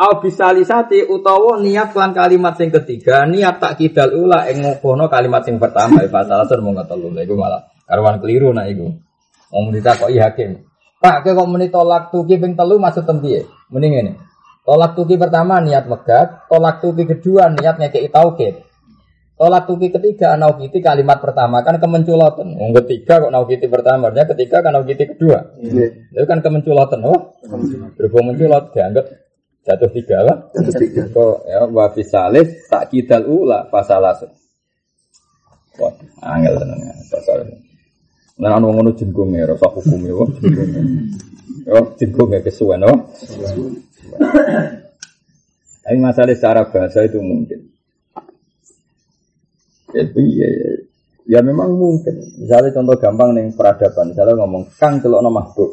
Au bisa lisati utawa niat lan kalimat sing ketiga niat tak kidal ula ing ngono kalimat sing pertama salah tur mung telu iku malah karuan keliru nak iku. Wong ditakoki hakim. Pak kok muni tolak tuki ping telu maksud tempiye? Mending ngene. Tolak tuki pertama niat megat, tolak tuki kedua niat ngekeki tauhid. Tolak tuki ketiga naukiti kalimat pertama kan kemenculotan. Yang ketiga kok naukiti pertama, artinya ketiga kan naukiti kedua. Iya. Itu kan kemenculotan, oh. Berhubung menculot dianggap Jatuh tiga lah. Jatuh tiga. Kok ya wa fisalis tak kidal ula fasalas. Wah, angel tenan. Pasal. Nah, anu ngono jenggung ya, rasa hukum ya, Yo, jenggung ya kesuwen, oh. Tapi masalah secara bahasa itu mungkin. Jadi ya, ya, ya memang mungkin. Misalnya contoh gampang nih peradaban, misalnya ngomong kang celok makhluk.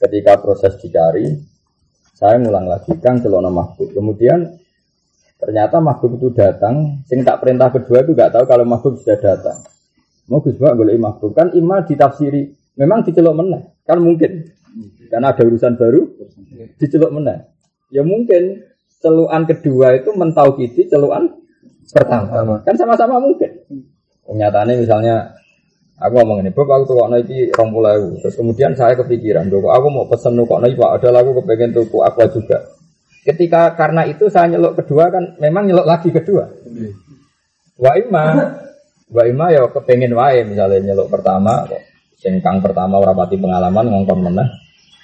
Ketika proses dicari, saya ngulang lagi, Kang Celono Mahbub. Kemudian ternyata Mahbub itu datang. Sing tak perintah kedua itu gak tahu kalau Mahbub sudah datang. Mau Gus boleh Mahbub kan ima ditafsiri. Memang dicelok meneh, kan mungkin. Karena ada urusan baru, dicelok meneh. Ya mungkin celuan kedua itu mentauhidi celuan pertama. Kan sama-sama mungkin. Kenyataannya misalnya Aku ngomong ini, Bob aku tukokno iki rong pulau Terus kemudian saya kepikiran, Doko, aku mau pesen nukokno Pak, ada lagu kepengen tuku aku juga. Ketika karena itu saya nyelok kedua kan, memang nyelok lagi kedua. Wa ima, wa ima ya kepengen wae misalnya nyelok pertama, kok pertama rapati pengalaman ngongkon mana.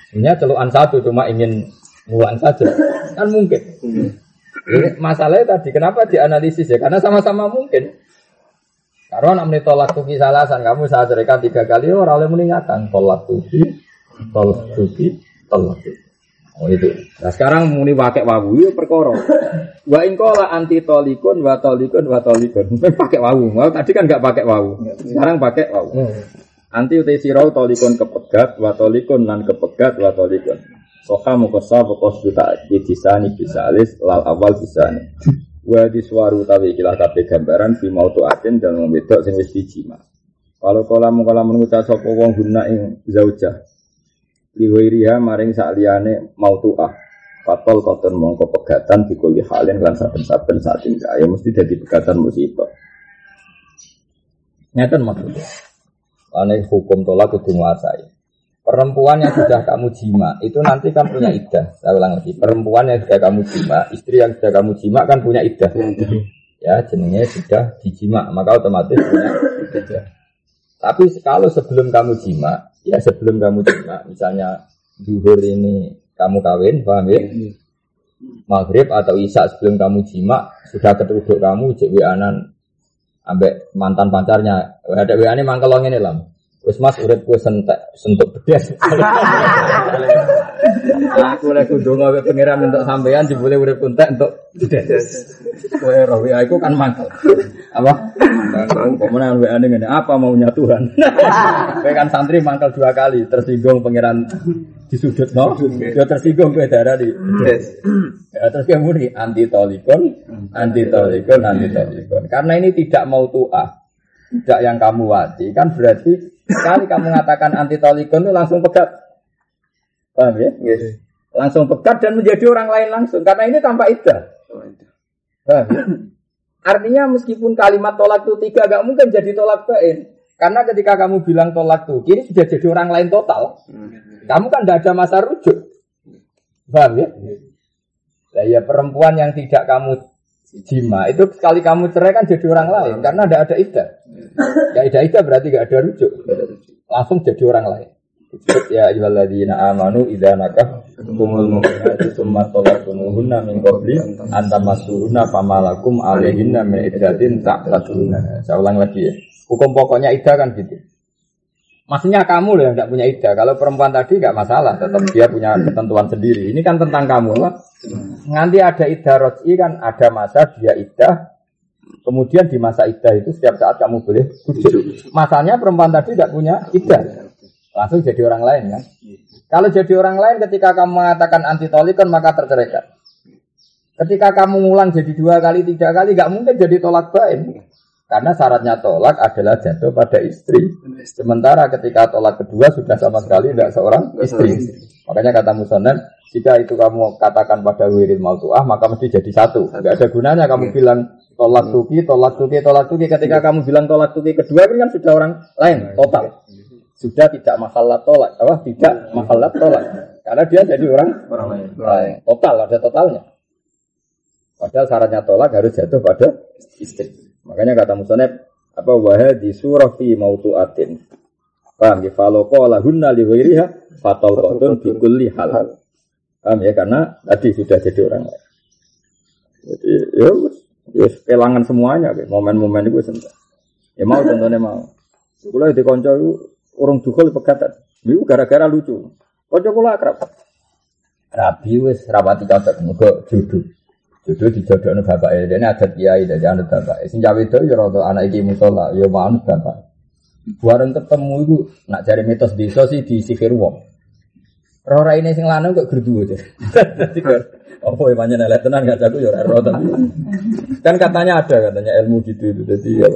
Sebenarnya celukan satu cuma ingin ngulang saja, kan mungkin. Masalahnya tadi kenapa dianalisis ya? Karena sama-sama mungkin. Karena nak menitolak tuki salasan, kamu saya ceritakan tiga kali, orang oleh meninggalkan tolak tuki, tolak tuki, tolak tuki. Oh itu. Nah sekarang muni pakai wawu itu perkara. Wa ingkola anti tolikun, wa tolikun, wa tolikun. pakai wawu. Mau tadi kan nggak pakai wawu. Sekarang pakai wawu. Anti utai sirau tolikun kepegat, wa tolikun nan kepegat, wa tolikun. Soka mukosa pokos juta nih bisa alis lal awal bisa nih. Wa diswaru tawi ikilah kabeh gambaran fi mautu atin dan membedok sing wis dijima. Kalau kala mengkala mengucap sapa wong guna ing zaujah. Liwairiha maring sak liyane mautu ah. Fatol koton mongko pegatan dikuli halin lan saben-saben saat tinggal ya mesti jadi pegatan musibah. Nyata maksudnya. Ane hukum tolak kudu nguasai. Perempuan yang sudah kamu jima itu nanti kan punya iddah. Saya ulang lagi. Perempuan yang sudah kamu jima, istri yang sudah kamu jima kan punya iddah. Ya, jenenge sudah dijima, maka otomatis punya iddah. Tapi kalau sebelum kamu jima, ya sebelum kamu jima, misalnya duhur ini kamu kawin, paham ya? Maghrib atau isya sebelum kamu jima, sudah ketuduk kamu, cek anan ambek mantan pacarnya. Ada WA ini mangkelong ini lah. Wes mas urip kowe sentek sentuk bedes. aku lek kudu ngawe pangeran untuk sampean jebule urip entek untuk bedes. Kowe roh ya iku kan mangkel. Apa? Menawa WA ngene apa maunya Tuhan. Kowe kan santri mangkel dua kali tersinggung pangeran disudut no. Ya tersinggung kowe darah di bedes. Ya terus kemudian anti tolikon, anti tolikon, anti tolikon. Karena ini tidak mau tuah tidak yang kamu wati kan berarti Sekali kamu mengatakan anti tolikon itu langsung pegat. Paham ya? Yes. Langsung pegat dan menjadi orang lain langsung. Karena ini tanpa ida. Paham ya? Artinya meskipun kalimat tolak itu tiga gak mungkin jadi tolak bain. Karena ketika kamu bilang tolak tuh, kini sudah jadi orang lain total. Kamu kan tidak ada masa rujuk. Paham ya? Nah, ya perempuan yang tidak kamu jima itu sekali kamu cerai kan jadi orang lain karena tidak ada ida. Ya ida ida berarti gak ada rujuk, langsung jadi orang lain. Ya ayyuhalladzina amanu idza nakah kumul mu'minati tsumma talaqtumuhunna min qabli an tamassuhunna famalakum alaihinna min iddatin ta'taduna. Saya ulang lagi ya. Hukum pokoknya ida kan gitu. Maksudnya kamu loh yang tidak punya ida. Kalau perempuan tadi nggak masalah, tetap dia punya ketentuan sendiri. Ini kan tentang kamu lah. Nanti ada ida roji kan ada masa dia ida. Kemudian di masa ida itu setiap saat kamu boleh bujuk. Masanya perempuan tadi tidak punya ida. Langsung jadi orang lain kan. Kalau jadi orang lain ketika kamu mengatakan anti tolikon maka terceraikan. Ketika kamu ngulang jadi dua kali, tiga kali, nggak mungkin jadi tolak bain. Karena syaratnya tolak adalah jatuh pada istri. Sementara ketika tolak kedua sudah sama sekali tidak seorang istri. Makanya kata Musonan, jika itu kamu katakan pada wirid mautuah, maka mesti jadi satu. Tidak ada gunanya kamu bilang tolak tuki, tolak tuki, tolak tuki. Ketika kamu bilang tolak tuki kedua, ini kan sudah orang lain, total. Sudah tidak masalah tolak, apa? Tidak masalah tolak. Karena dia jadi orang, orang lain. Total, ada totalnya. Padahal syaratnya tolak harus jatuh pada istri. Makanya kata Musoneb apa wahai di surah fi atin. Paham ya? Kalau qala hunna li ghairiha fatal qatun bi kulli hal. Paham ya? Karena tadi sudah jadi orang lain. Jadi ya ya kelangan semuanya momen-momen itu sentuh. Ya mau contohnya mau. Kula di itu orang dukul pegatan. Itu gara-gara lucu. Kanca kula akrab. Rabi wis rapati cocok muga judul. Jodoh dijodohno bapak ya, ini adat kiai dari anak bapak. Sing cawe itu ya rata anak iki musola, ya manut bapak. Ketemu itu nak cari mitos desa sih di sihir wong. Rora ini sing lanang kok gerdu aja. Apa yang banyak nelek tenan gak jago ya rora Kan katanya ada katanya ilmu gitu itu. Jadi ya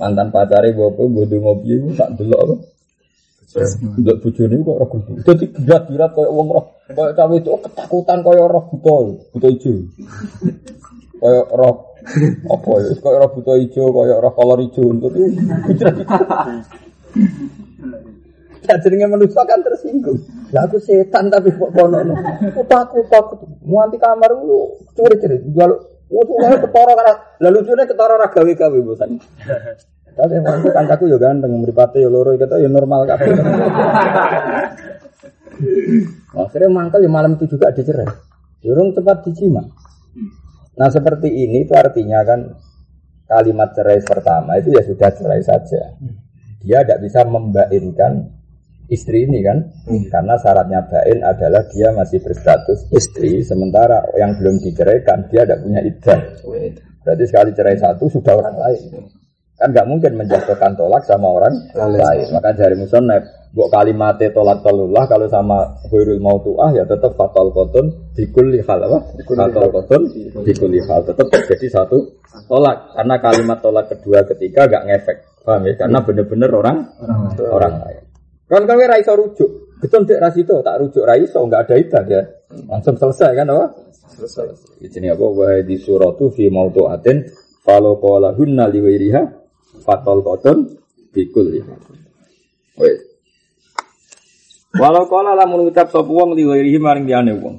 mantan pacari bapak bodoh ngopi itu tak dulu apa. Ndak bojone kok ora kudu. Dadi berat-berat koyo wong roh. Koyo cawe itu ketakutan koyo roh buta, buta ijo. Koyo roh apa ya? Koyo roh buta ijo, koyo roh kolor ijo untuk itu. Ya jenenge manusia kan tersinggung. Lah aku setan tapi kok kono. Aku takut takut. Muanti kamar lu curi-curi. Jaluk Wutuh ketara kan. Lalu lucune ketara ra gawe-gawe bosan. Tapi mantu kancaku yo ganteng, mripate yo loro kita yo normal kabeh. Akhirnya mangkel ya malam itu juga dicerai. Durung cepat dicima. Nah seperti ini itu artinya kan kalimat cerai pertama itu ya sudah cerai saja. Dia tidak bisa membainkan istri ini kan, hmm. karena syaratnya bain adalah dia masih berstatus istri, sementara yang belum diceraikan dia tidak punya iddah. Berarti sekali cerai satu sudah orang lain. Kan nggak mungkin menjatuhkan tolak sama orang lain. Maka dari musonab, buat kalimat tolak tolullah kalau sama huirul mautuah ya tetap fatal koton dikul hal apa? Fatal koton dikul hal tetap terjadi satu tolak karena kalimat tolak kedua ketiga gak ngefek. Paham ya? Karena benar-benar orang orang lain. Kan kami raiso rujuk, betul dek rasito tak rujuk raiso nggak ada itu ya langsung selesai kan apa? Selesai. Di sini apa? Wahai di suratu fi mautuatin kalau kola hunna liwiriha fatol koton bikul ya. Wes. Walau kala lamun ngucap sapa wong liwirihi maring liyane wong.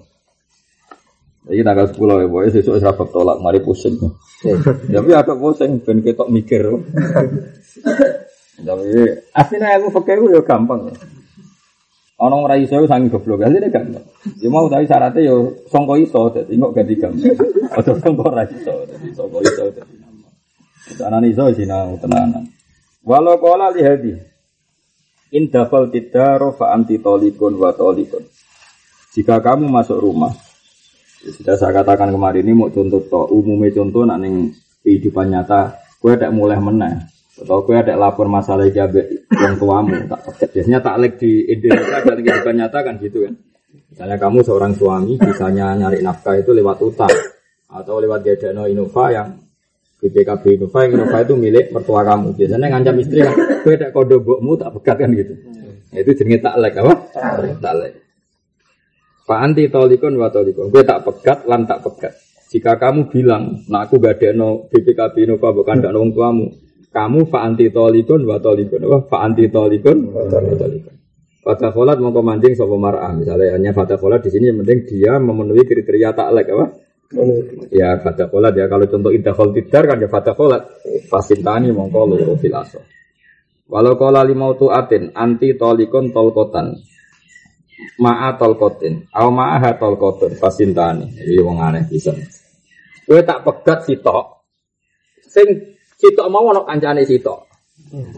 Iki tanggal 10 ya, boy, sesuk rapet tolak, mari pusing. Tapi agak pusing ben ketok mikir. Tapi aslinya ilmu fikih ya gampang. Ana ora iso sangi goblok, asline gampang. Ya mau tapi syaratnya yo sangka iso, dadi kok ganti gampang. Aja sangka ora iso, dadi sangka iso dadi Anak iso sinau tenanan. Walau kola lihadi. Indafal tidaro fa anti tolikun wa tolikun. Jika kamu masuk rumah, ya sudah saya katakan kemarin ini mau contoh to, umumnya contoh nak ning kehidupan nyata, gue ada mulai menang. Atau gue ada lapor masalah jabe yang tuamu, tak biasanya taklek di Indonesia dan kehidupan nyata kan gitu kan. Misalnya kamu seorang suami, misalnya nyari nafkah itu lewat utang atau lewat gadano Innova yang BPKB Innova yang Innova itu milik mertua kamu. Biasanya ngancam istri kan, gue ada kode bokmu tak pegat kan gitu. Nah, itu jenis taklek apa? Taklek. Pak anti tolikon wa tolikon. Gue tak pegat, lan tak. Jika kamu bilang, nah aku gak ada no BPKB Innova bukan gak nong tuamu. Kamu fa anti tolikon wa tolikon. Apa? Fa anti tolikon wa tolikon. Fata kholat mau mancing sopo mar'ah. Misalnya hanya fata kholat di sini yang penting dia memenuhi kriteria taklek apa? Ya fata kolat ya kalau contoh idahol tidar kan ya fata kolat fasintani mongko loro filaso. Walau kola limau atin anti tolikon tolkotan ma'a tolkotin au ma'a tolkotun fasintani. Ini wong aneh bisa. Gue tak pegat sitok. Sing sitok mau ono kancane sitok.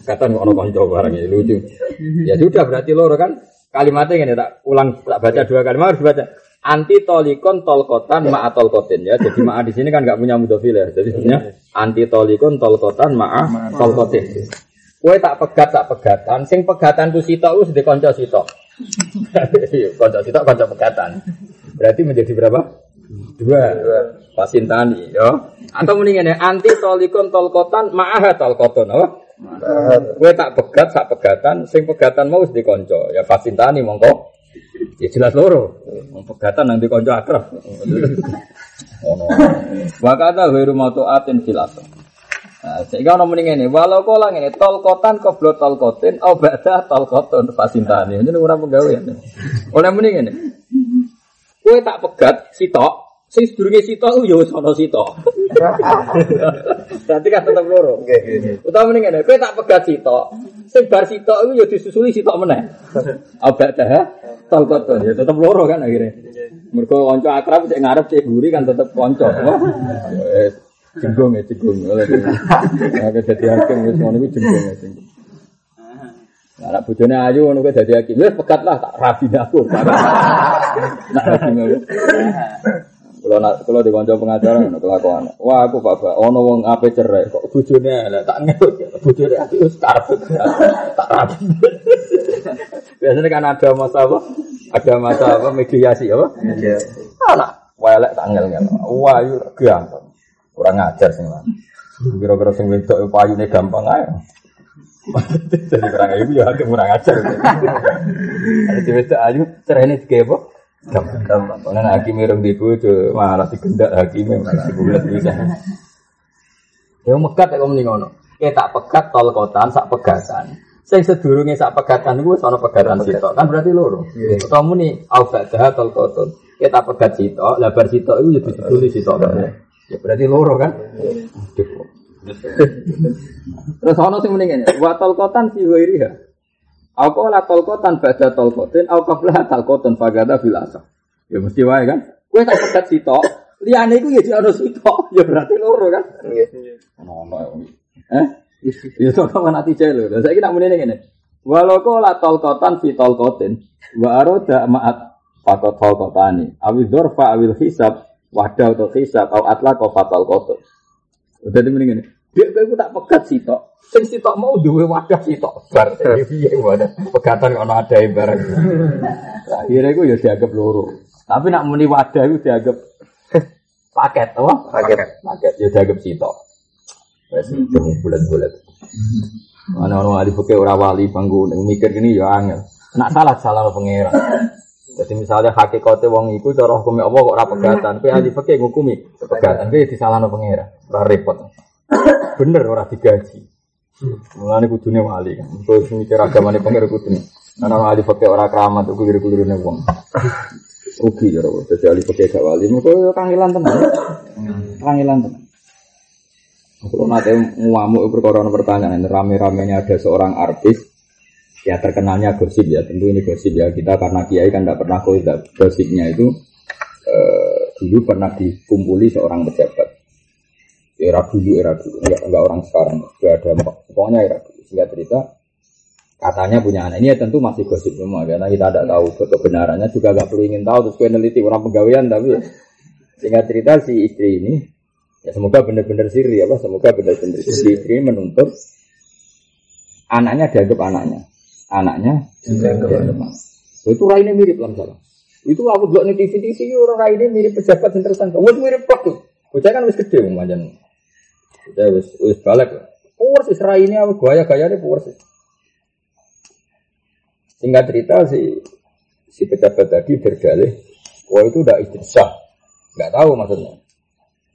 Kata ono konco barang ini lucu. Ya sudah berarti loro kan kalimatnya ini tak ulang tak baca dua kalimat harus baca anti tolikon tolkotan ma tolkotin ya. Jadi ma di sini kan nggak punya mudofil ya. Jadi sebenarnya anti tolikon tolkotan ma tolkotin. Kue tak pegat tak pegatan, sing pegatan tuh sitok us di konco sitok. konco sitok konco pegatan. Berarti menjadi berapa? Dua, dua. Pasintani, yo. Atau mendingan anti tolikon tolkotan ma'ah tolkoton, apa? Gue tak pegat, tak pegatan, sing pegatan mau di konco. Ya pasintani mongko. Ya jelas loro. Pegatan nanti konco akrab. Ono. Wakata ghairu mautuatin fil asr. Nah, sehingga ono mending ini, walau kolang ini tol kotan koblo tol kotin, oh baca tol koton pasintani. Ini orang pegawai. Oleh mending ini, kue tak pegat sitok, sing sedurunge sitok yo wis ana sitok. Berarti kan tetep loro. Utawa mending ngene, kowe tak pegat sitok, sing bar sitok iku yo disusuli sitok meneh. Abak dah tol koton ya tetep loro kan akhirnya. Mergo kanca akrab cek ngarep cek guri kan tetep kanca. Jenggong ya jenggong. Aku dadi hakim wis ngono iku jenggong ya jenggong. Nah, anak bojone ayu ngono kuwi dadi hakim. Wis pegat lah tak rabi aku. Nah, rabi ngono. Kalau nak kalau di pengacara ngono kelakuan. Wah aku pak ono wong ape cerai kok bojone elek tak ngebut bojone aku wis karep tak rabi. Biasanya kan ada masa apa? Ada masa apa mediasi apa? Mediasi. Anak welek tak ngel ngel. Wah yuk gampang. Kurang ajar sing lan. Kira-kira sing wedok payune gampang ae. Jadi kurang ayu ya hakim kurang ajar. Ada cewek wedok ayu cerene dige apa? Gampang. Karena hakim irung di bojo malah digendak hakime malah dibulat bisa. Ya mekat kok muni ngono. Kayak tak pegat tol kotan sak pegatan. Sing sedurunge sak pegatan iku wis ana pegatan sitok. Kan berarti loro. Utawa muni au ba'da tol koton. Kayak tak pegat sitok, lah bar sitok iku ya diduli sitok. Ya berarti loro kan? Terus ana sing mending ngene, wa talqatan fi ghairiha. Apa la talqatan ba'da talqatin au qabla talqatin fagada fil asah. Ya mesti wae kan? Kowe tak pegat sitok, liyane iku ya ana sitok, ya berarti loro kan? Nggih. Ono Eh? Ya sok kan ati lho. Lah saiki nak muni ngene. Walau kau la talqatan fi talqatin wa arada ma'at fakot talqatani. Awi dzarfa awil hisab wadah atau hisab atau atla kau fatal kotor. Udah di mendingan. Dia kau tak pegat sitok. Sing sitok mau dua wadah sitok. Bar iya wadah. Pegatan kalau ada barang. Akhirnya gue ya dianggap loro. Tapi nak muni wadah itu dianggap paket, apa? Paket. Paket ya dianggap sitok. Wes itu bulat-bulat. Mana orang ahli pakai orang wali bangku mikir gini ya angel. Nak salah salah pengira. Jadi misalnya hakikatnya wong iku cara hukumnya Allah kok ora pegatan, kowe ahli fikih ngukumi pegatan, kowe disalahno pengira, ora repot. Bener ora digaji. Mulane kudune wali kan. Terus mikir agamane pengira kudune. Ana ahli fikih ora keramat iku kira-kirane wong. Rugi ya ora dadi ahli fikih gak wali, mengko yo kangelan tenan. Kangelan tenan. Kalau nanti ngamuk perkara pertanyaan, rame-ramenya ada seorang artis ya terkenalnya gosip ya tentu ini gosip ya kita karena kiai kan tidak pernah gosipnya itu eh, dulu pernah dikumpuli seorang pejabat era dulu era dulu. Enggak, enggak orang sekarang. Sudah ada pokoknya era dulu. Sehingga cerita katanya punya anak. Ini ya tentu masih gosip semua. Karena kita tidak tahu kebenarannya juga nggak perlu ingin tahu terus peneliti orang pegawaian tapi sehingga cerita si istri ini ya semoga benar-benar siri apa? Semoga benar-benar si istri ini menuntut anaknya dianggap anaknya. Anaknya itu raine mirip lah salah itu aku buat nih TV TV orang raine mirip pejabat yang tersangka wes mirip plak tuh. Bocah kan wes gede macam bocah wes wes balik. Purs is raine apa gaya gaya nih purs singkat cerita si si pejabat tadi berdalih wah itu udah istri sah nggak tahu maksudnya.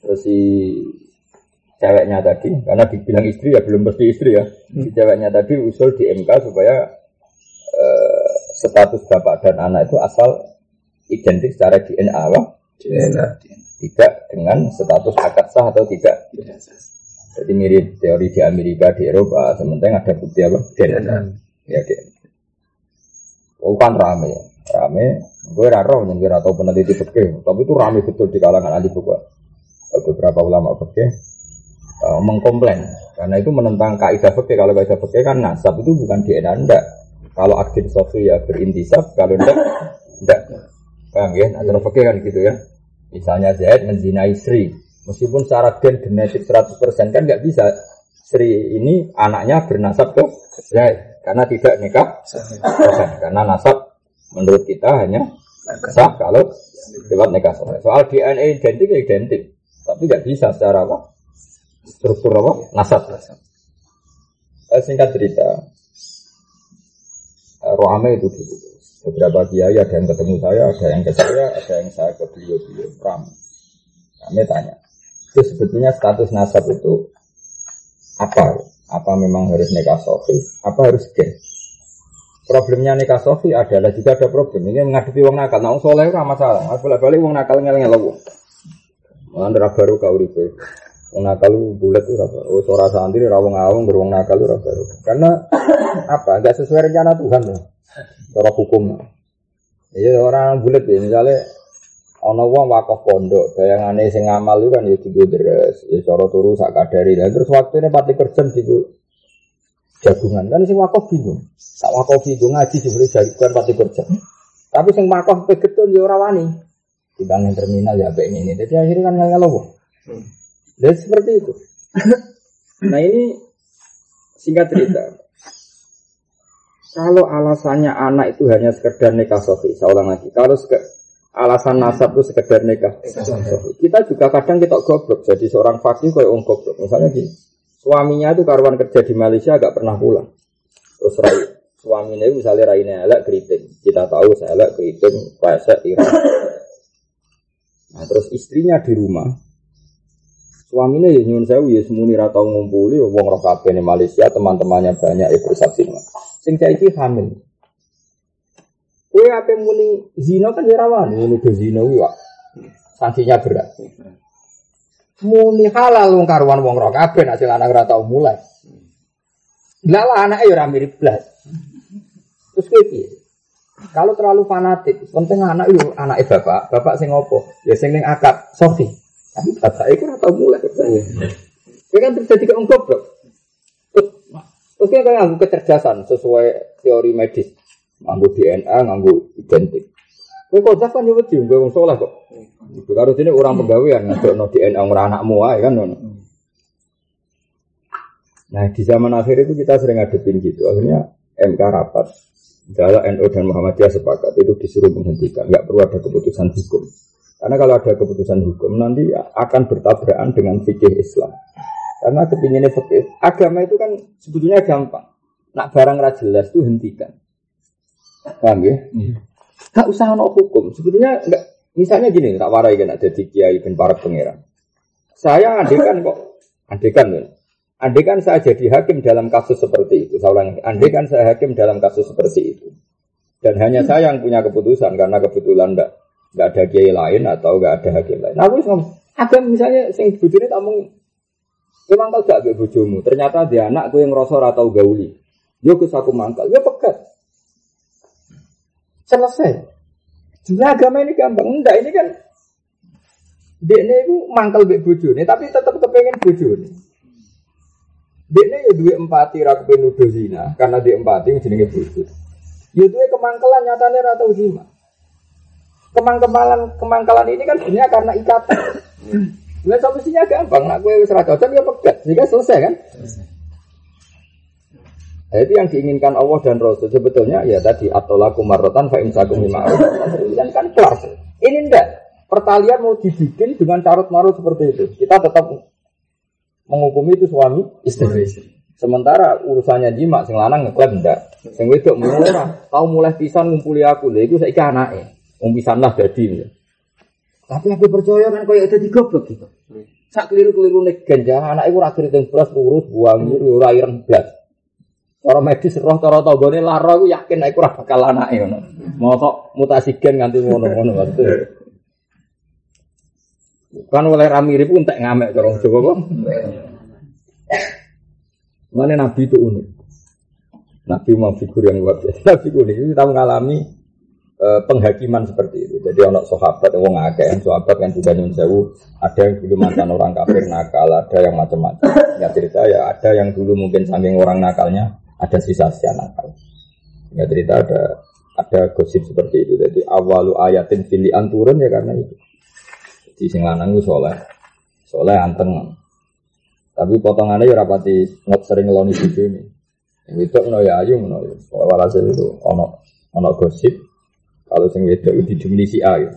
Terus si ceweknya tadi karena dibilang istri ya belum pasti istri ya. Si ceweknya tadi usul di MK supaya eh, status bapak dan anak itu asal identik secara DNA? DNA. Tidak dengan status akad sah atau tidak. Jadi mirip teori di Amerika, di Eropa, sementara ada bukti apa? DNA. Ya DNA. Oh kan rame, rame. Gue raro yang kira atau peneliti fikih, tapi itu rame betul di kalangan ahli fikih. Beberapa ulama fikih uh, mengkomplain karena itu menentang kaidah fikih. Kalau kaidah fikih kan nasab itu bukan DNA enggak kalau aktif sofi ya berintisab, kalau tidak, tidak. Paham ya? Nah, fakir kan gitu ya. Misalnya Zaid menzinai Sri, meskipun secara gen genetik 100% kan nggak bisa Sri ini anaknya bernasab ke Zaid karena tidak nikah karena nasab menurut kita hanya Sah kalau lewat nikah sahih. Soal DNA identik ya identik, tapi nggak bisa secara apa? Struktur apa? Nasab. Eh, singkat cerita, eh, Roame itu dulu. Beberapa kiai ada yang ketemu saya, ada yang ke saya, ada yang saya ke beliau-beliau. Ram. Kami tanya, itu sebetulnya status nasab itu apa? Apa memang harus nikah sofi? Apa harus gen? Problemnya nikah sofi adalah juga ada problem. Ini menghadapi uang nakal. Nah, soleh itu masalah. Balik balik uang nakal ngel ngel Mana baru kau ribu. Wong nakal bulat itu apa? Oh, suara santri rawong awong beruang nakal itu baru. Karena apa? Gak sesuai rencana Tuhan loh. Cara hukum. Iya orang bulat ya. Misalnya ono wong wakaf pondok, bayangane sing ngamal itu kan ya digo deres, ya cara turu sak kadari. Lah terus waktu ini pati kerja digo jagungan. Kan sing wakaf bingung. Sak wakaf bingung ngaji dibeli jagungan pati kerja. Tapi sing wakaf pegetun ya ora wani. Dibanding terminal ya apa ini. Jadi akhirnya kan nggak loh. Dan seperti itu. nah ini singkat cerita. Kalau alasannya anak itu hanya sekedar nikah sofi, seorang lagi. Kalau alasan nasab itu sekedar nikah. Kita juga kadang kita goblok. Jadi seorang fakir kayak orang goblok. Misalnya gini, suaminya itu karuan kerja di Malaysia agak pernah pulang. Terus rai, suaminya itu misalnya raine elek keriting. Kita tahu saya elek keriting, pesek, irang. Nah terus istrinya di rumah. Suaminya ya nyun sewu ya semuni ratau ngumpuli wong kabeh Malaysia teman-temannya banyak ya bersaksi. Sing saiki hamil. Kue apa muni zino kan ya rawan, ini udah zino ya. Sanksinya berat. Muni halal wong karuan wong rok kabeh nek lanang ora tau mulai. Lah anake ya mirip blas. Terus piye? Kalau terlalu fanatik, penting anak itu anak bapak, bapak sing ngopo? Ya sing ning akad sofi. Tapi bapak itu ora tau mulai kerjanya. Kan terjadi ke goblok. Terus, terus kayak kecerdasan sesuai teori medis nganggo DNA, nganggo identik. Kowe kok kan yo wedi kowe wong saleh kok. Itu karo sini orang pegawaian no DNA ora anakmu ae kan ngono. Nah di zaman akhir itu kita sering ngadepin gitu. Akhirnya MK rapat, Jala NU dan Muhammadiyah sepakat itu disuruh menghentikan, nggak perlu ada keputusan hukum. Karena kalau ada keputusan hukum nanti akan bertabrakan dengan fikih Islam. Karena kepinginnya fikih agama itu kan sebetulnya gampang. Nak barang jelas itu hentikan. Paham ya? Hmm. Gak usah ono hukum. Sebetulnya enggak misalnya gini, tak warai kan ada di kiai dan para pangeran. Saya andekan kok, andekan kan. Andekan saya jadi hakim dalam kasus seperti itu. Saya ulangi, andekan saya hakim dalam kasus seperti itu. Dan hanya hmm. saya yang punya keputusan karena kebetulan enggak enggak ada kiai lain atau enggak ada hakim lain. Nah, aku ngomong, ada misalnya sing bojone tak mau Memang tau gak bojomu, ternyata dia anak gue yang rosor atau gauli. Yo kus aku mangkal, yo pekat. Selesai. Sebenarnya agama ini gampang. Enggak, ini kan dia itu mangkel bek nih, tapi tetap kepengen bojone. Dia ya dua empati ra kepengen zina, karena dia empati jenenge bojo. Ya dua kemangkelan nyatanya rata zina. Kemangkelan kemangkelan ini kan sebenarnya karena ikatan. Nah, solusinya gampang, nak gue wis ra cocok ya pegat, sehingga selesai kan? Nah, itu yang diinginkan Allah dan Rasul sebetulnya ya tadi atau laku marotan fa imsakum kan kan kelar. Ini enggak. Pertalian mau dibikin dengan carut marut seperti itu. Kita tetap menghukumi itu suami istri. Sementara urusannya jima sing lanang ngeklaim enggak. Sing wedok murah, tahu mulai pisan ngumpuli aku. Lha iku saiki anake. Wong pisan dadi. Tapi aku percaya kan koyo dadi goblok gitu. Sak keliru-keliru nek ganja anak iku ora keriting beras buang ora ireng blas. Orang medis roh cara tanggane lara aku yakin aku ora bakal anake ngono. Mosok mutasi gen nganti ngono-ngono waktu. Kan oleh ramiri pun tak ngamek cara Jawa kok. Mana Nabi itu unik. Nabi mau figur yang luar biasa. Nabi unik. Kita mengalami uh, penghakiman seperti itu. Jadi anak sahabat ngakeh, yang sahabat yang juga nyun sewu, ada yang dulu mantan orang kafir nakal, ada yang macam-macam. Ya cerita ya, ada yang dulu mungkin saking orang nakalnya, ada sisa-sisa nakal. Nggak cerita ada ada gosip seperti itu. Jadi awalu ayatin pilihan turun ya karena itu. Jadi sing lanang itu soleh, soleh anteng. Tapi potongannya ya rapati nggak sering ngeloni video ini. Yang itu no ya ayu no ya. Walhasil itu ono ono gosip Kalau sing itu didemeni si A ya.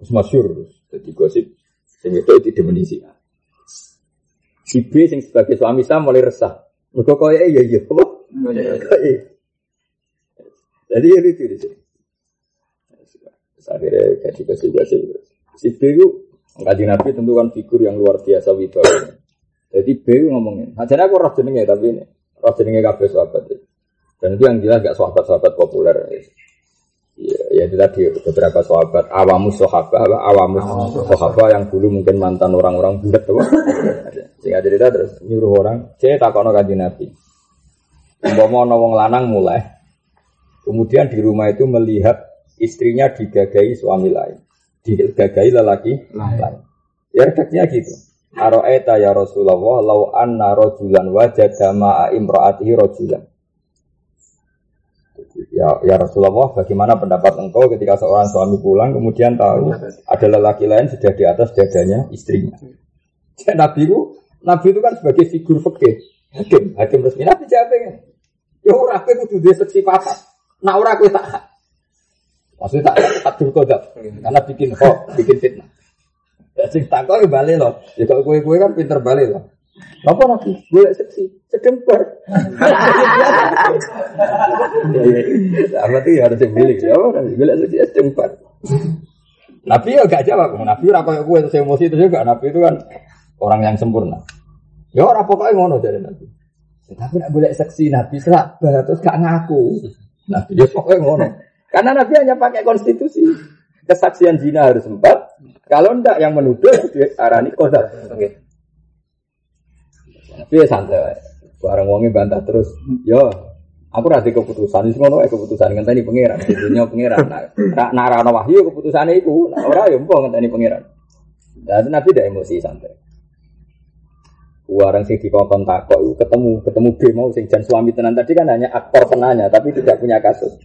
Terus masyur. Jadi gosip sing wedok itu didemeni si A. Si B sing sebagai suami saya mulai resah. Mereka kaya iya iya. Kaya. Jadi ya lucu di sini. Akhirnya jadi gosip-gosip. Si B itu Kaji Nabi tentu kan figur yang luar biasa wibawa. Jadi B itu ngomongin. Nah, jadi aku roh jenenge tapi ini roh jenenge kabeh sahabat. Dan itu yang jelas gak sahabat-sahabat populer. Ya, ya itu tadi beberapa sahabat awamus sahabat, awamus sahabat yang dulu mungkin mantan orang-orang bulat tuh. Sehingga cerita terus nyuruh orang, saya takono kaji Nabi. Umpama ana wong lanang mulai, kemudian di rumah itu melihat istrinya digagai suami lain, digagai lelaki lain. Ya redaksinya gitu. Aro'eta ya Rasulullah lau anna rojulan wajada ma'a imra'atihi rojulan. Ya, ya Rasulullah, bagaimana pendapat engkau ketika seorang suami pulang kemudian tahu ada lelaki lain sudah di atas dadanya istrinya. Jadi Nabi itu, Nabi itu kan sebagai figur fikih, hakim, hakim resmi. Nabi jawabnya, ya ora kowe kudu duwe seksi papat. Nah ora kowe tak. Maksudnya tak tak dulu kodok, karena bikin kok, bikin fitnah. Ya sing tak kok balik loh. Ya kalau kue-kue kan pinter balik loh. Apa nabi? Boleh seksi, sedemper. Apa tuh harus dibeli? Ya apa nabi? Boleh seksi, sedemper. Nabi ya gak jawab. Nabi ora koyo kowe terus emosi itu juga. Nabi itu kan orang yang sempurna. Ya ora pokoknya ngono dari Nabi. Ya, tapi nak boleh seksi Nabi sabar terus gak ngaku. Nabi ya pokoknya ngono. Karena Nabi hanya pakai konstitusi. Kesaksian zina harus empat. Kalau ndak yang menuduh arani kodar. Oke. Tapi ya santai. Barang wongi bantah terus. Yo, aku rasa keputusan. Itu ngono keputusan ngenteni pangeran. Dunia pangeran. Nak narano wahyu keputusan itu. Nah, ora yo empok ngenteni pangeran. Dan Nabi tidak emosi santai. Warang sing dikongkon takok itu ketemu ketemu B mau sing jan suami tenan tadi kan hanya aktor penanya tapi tidak punya kasus.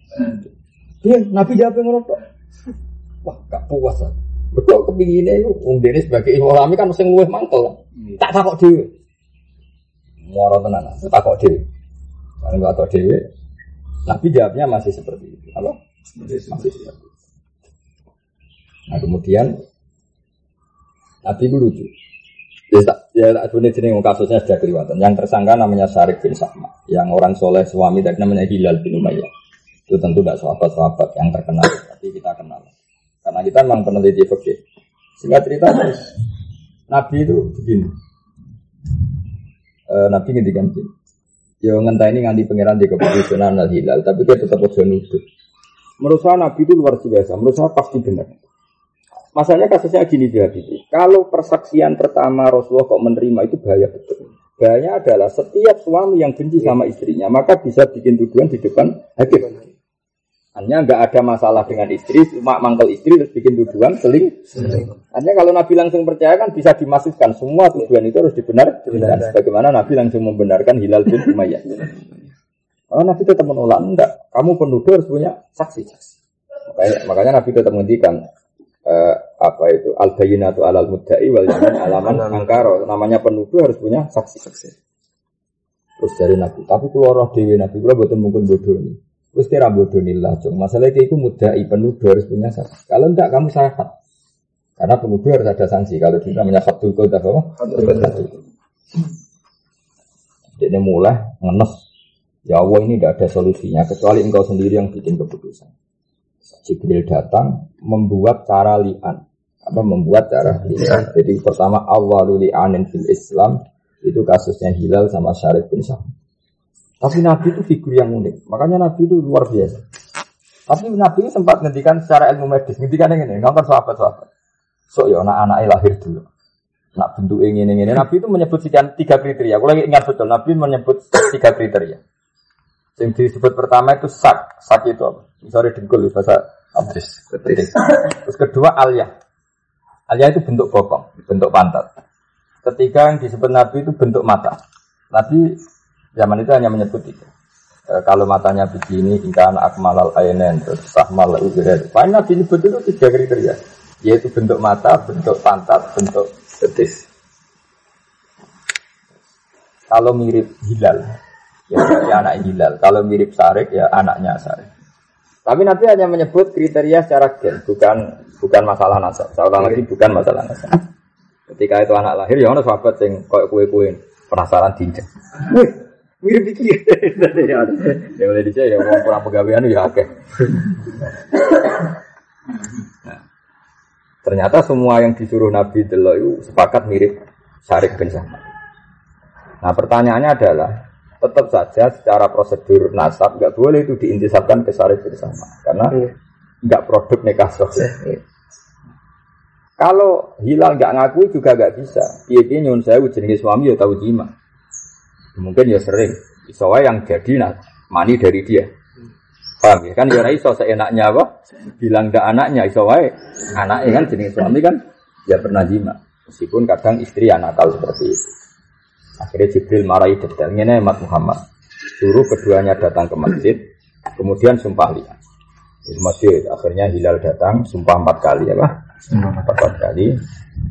Iya, Nabi jawab ngono. Wah, gak puas. Betul kepinginnya itu, Wong Dene sebagai kami kan mesti luwih mantel. Tak takok dhewe. Muara tenan, tak takok dhewe. Kalau nggak tahu dhewe, Nabi jawabnya masih seperti itu. Apa? Masih seperti itu. Nah kemudian Nabi itu lucu. Ya tak, ya tak sebenarnya jenis kasusnya sudah kelihatan. Yang tersangka namanya Syarif bin Sa'ma. Yang orang soleh suami dari namanya Hilal bin Umayyah. Itu tentu tidak sahabat-sahabat yang terkenal, tapi kita kenal. Karena kita memang peneliti fikih. Sehingga cerita terus. Nabi itu begini. E, Nabi ngendikan gini. Ya ngenteni nganti pangeran di keputusan al hilal, tapi dia tetap ojo nuduh. Menurut Nabi itu luar biasa. Menurut saya pasti benar. Masalahnya kasusnya gini dia Habibie. Kalau persaksian pertama Rasulullah kok menerima itu bahaya betul. Bahaya adalah setiap suami yang benci sama istrinya maka bisa bikin tuduhan di depan hakim. Hanya nggak ada masalah dengan istri, cuma mangkel istri terus bikin tuduhan seling. Hanya kalau Nabi langsung percaya kan bisa dimasukkan semua tuduhan itu harus dibenar. Dan sebagaimana Nabi langsung membenarkan Hilal bin Umayyah. Kalau Nabi tetap menolak, enggak. Kamu penuduh harus punya saksi. Makanya, makanya Nabi tetap menghentikan eh, apa itu al bayinatu alal mudda'i wal alaman angkaro. Namanya penuduh harus punya saksi. Terus dari Nabi, tapi keluar roh dewi Nabi, kalau betul mungkin bodoh ini. Terus kira bodoh nilai cung. Masalah itu mudai penuduh harus punya saksi. Kalau enggak kamu sahat. Karena penuduh harus ada sanksi. Kalau kita namanya fatul kau apa? Jadi mulai ngenes. Ya Allah ini tidak ada solusinya kecuali engkau sendiri yang bikin keputusan. Jibril datang membuat cara lian. Apa membuat cara lian. Jadi pertama awalul li'anin fil Islam itu kasusnya Hilal sama Syarif bin Sa'ad. Tapi Nabi itu figur yang unik. Makanya Nabi itu luar biasa. Tapi Nabi itu sempat ngendikan secara ilmu medis. Ngendikan yang ini, nonton sahabat-sahabat. So ya anak-anaknya lahir dulu. Nak bentuk ini, ini, ini. Nabi itu menyebut sekian tiga kriteria. Aku lagi ingat betul. Nabi menyebut tiga kriteria. Yang disebut pertama itu sak. Sak itu apa? Misalnya dengkul bahasa apa? Betis. Terus kedua alia. Alia itu bentuk bokong, bentuk pantat. Ketiga yang disebut Nabi itu bentuk mata. Nabi zaman itu hanya menyebut itu. E, kalau matanya begini, ikan akmalal ainen, terus sahmal ujiret. Paling Nabi nyebut itu tiga kriteria, yaitu bentuk mata, bentuk pantat, bentuk betis. Kalau mirip hilal, ya berarti anak hilal. Kalau mirip sarik, ya anaknya sarik. Tapi Nabi hanya menyebut kriteria secara gen, bukan bukan masalah nasab. Saya ulang lagi bukan masalah nasab. Ketika itu anak lahir, ya ono sahabat sing koyo kue-kue penasaran tinja. Mirip dikit. ya boleh dicek ya mau kurang pegawaian ya oke. Nah, ternyata semua yang disuruh Nabi delok itu sepakat mirip Syarif bin Sahman. Nah pertanyaannya adalah tetap saja secara prosedur nasab nggak boleh itu diintisabkan ke Syarif bin Sahman karena Iya. nggak produk nikah sosial. Kalau hilal nggak ngakui juga nggak bisa. Iya dia nyun saya jenenge suami ya tahu jima. Mungkin ya sering. Isowa yang jadi nah, mani dari dia. Paham ya? Kan ya iso seenaknya apa? Bilang nggak anaknya iso wae. Anaknya kan jenenge suami kan ya pernah jima. Meskipun kadang istri yang nakal seperti itu. Akhirnya Jibril marahi detail. Ini Ahmad Muhammad. Suruh keduanya datang ke masjid. Kemudian sumpah lihat. Di masjid. Akhirnya Hilal datang. Sumpah empat kali ya Pak? Empat kali.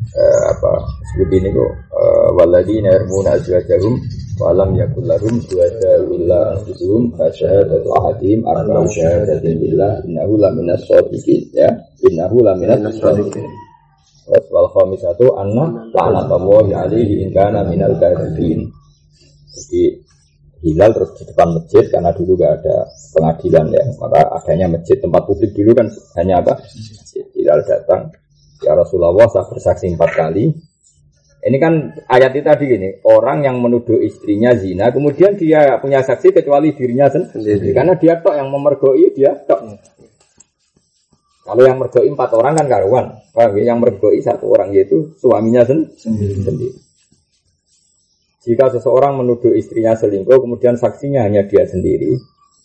Eh, apa seperti ini kok eh, waladina yarmuna azwajahum walam yakul lahum syuhada illa anfusuhum fasyahadatu ahadihim arba'u syahadatin billah innahu laminas shadiqin ya. Innahu laminas shadiqin Terus wal khamisatu anna la'natullahi alaihi in kana minal kadhibin. Jadi hilal terus di depan masjid karena dulu gak ada pengadilan ya. Maka adanya masjid tempat publik dulu kan hanya apa? Masjid. Hilal datang. Ya Rasulullah saya bersaksi empat kali ini kan ayat itu tadi gini orang yang menuduh istrinya zina kemudian dia punya saksi kecuali dirinya sendiri. karena dia tok yang memergoi dia tok. Kalau yang mergoi empat orang kan karuan ya? yang mergoi satu orang yaitu suaminya sen- sendiri. Jika seseorang menuduh istrinya selingkuh, kemudian saksinya hanya dia sendiri,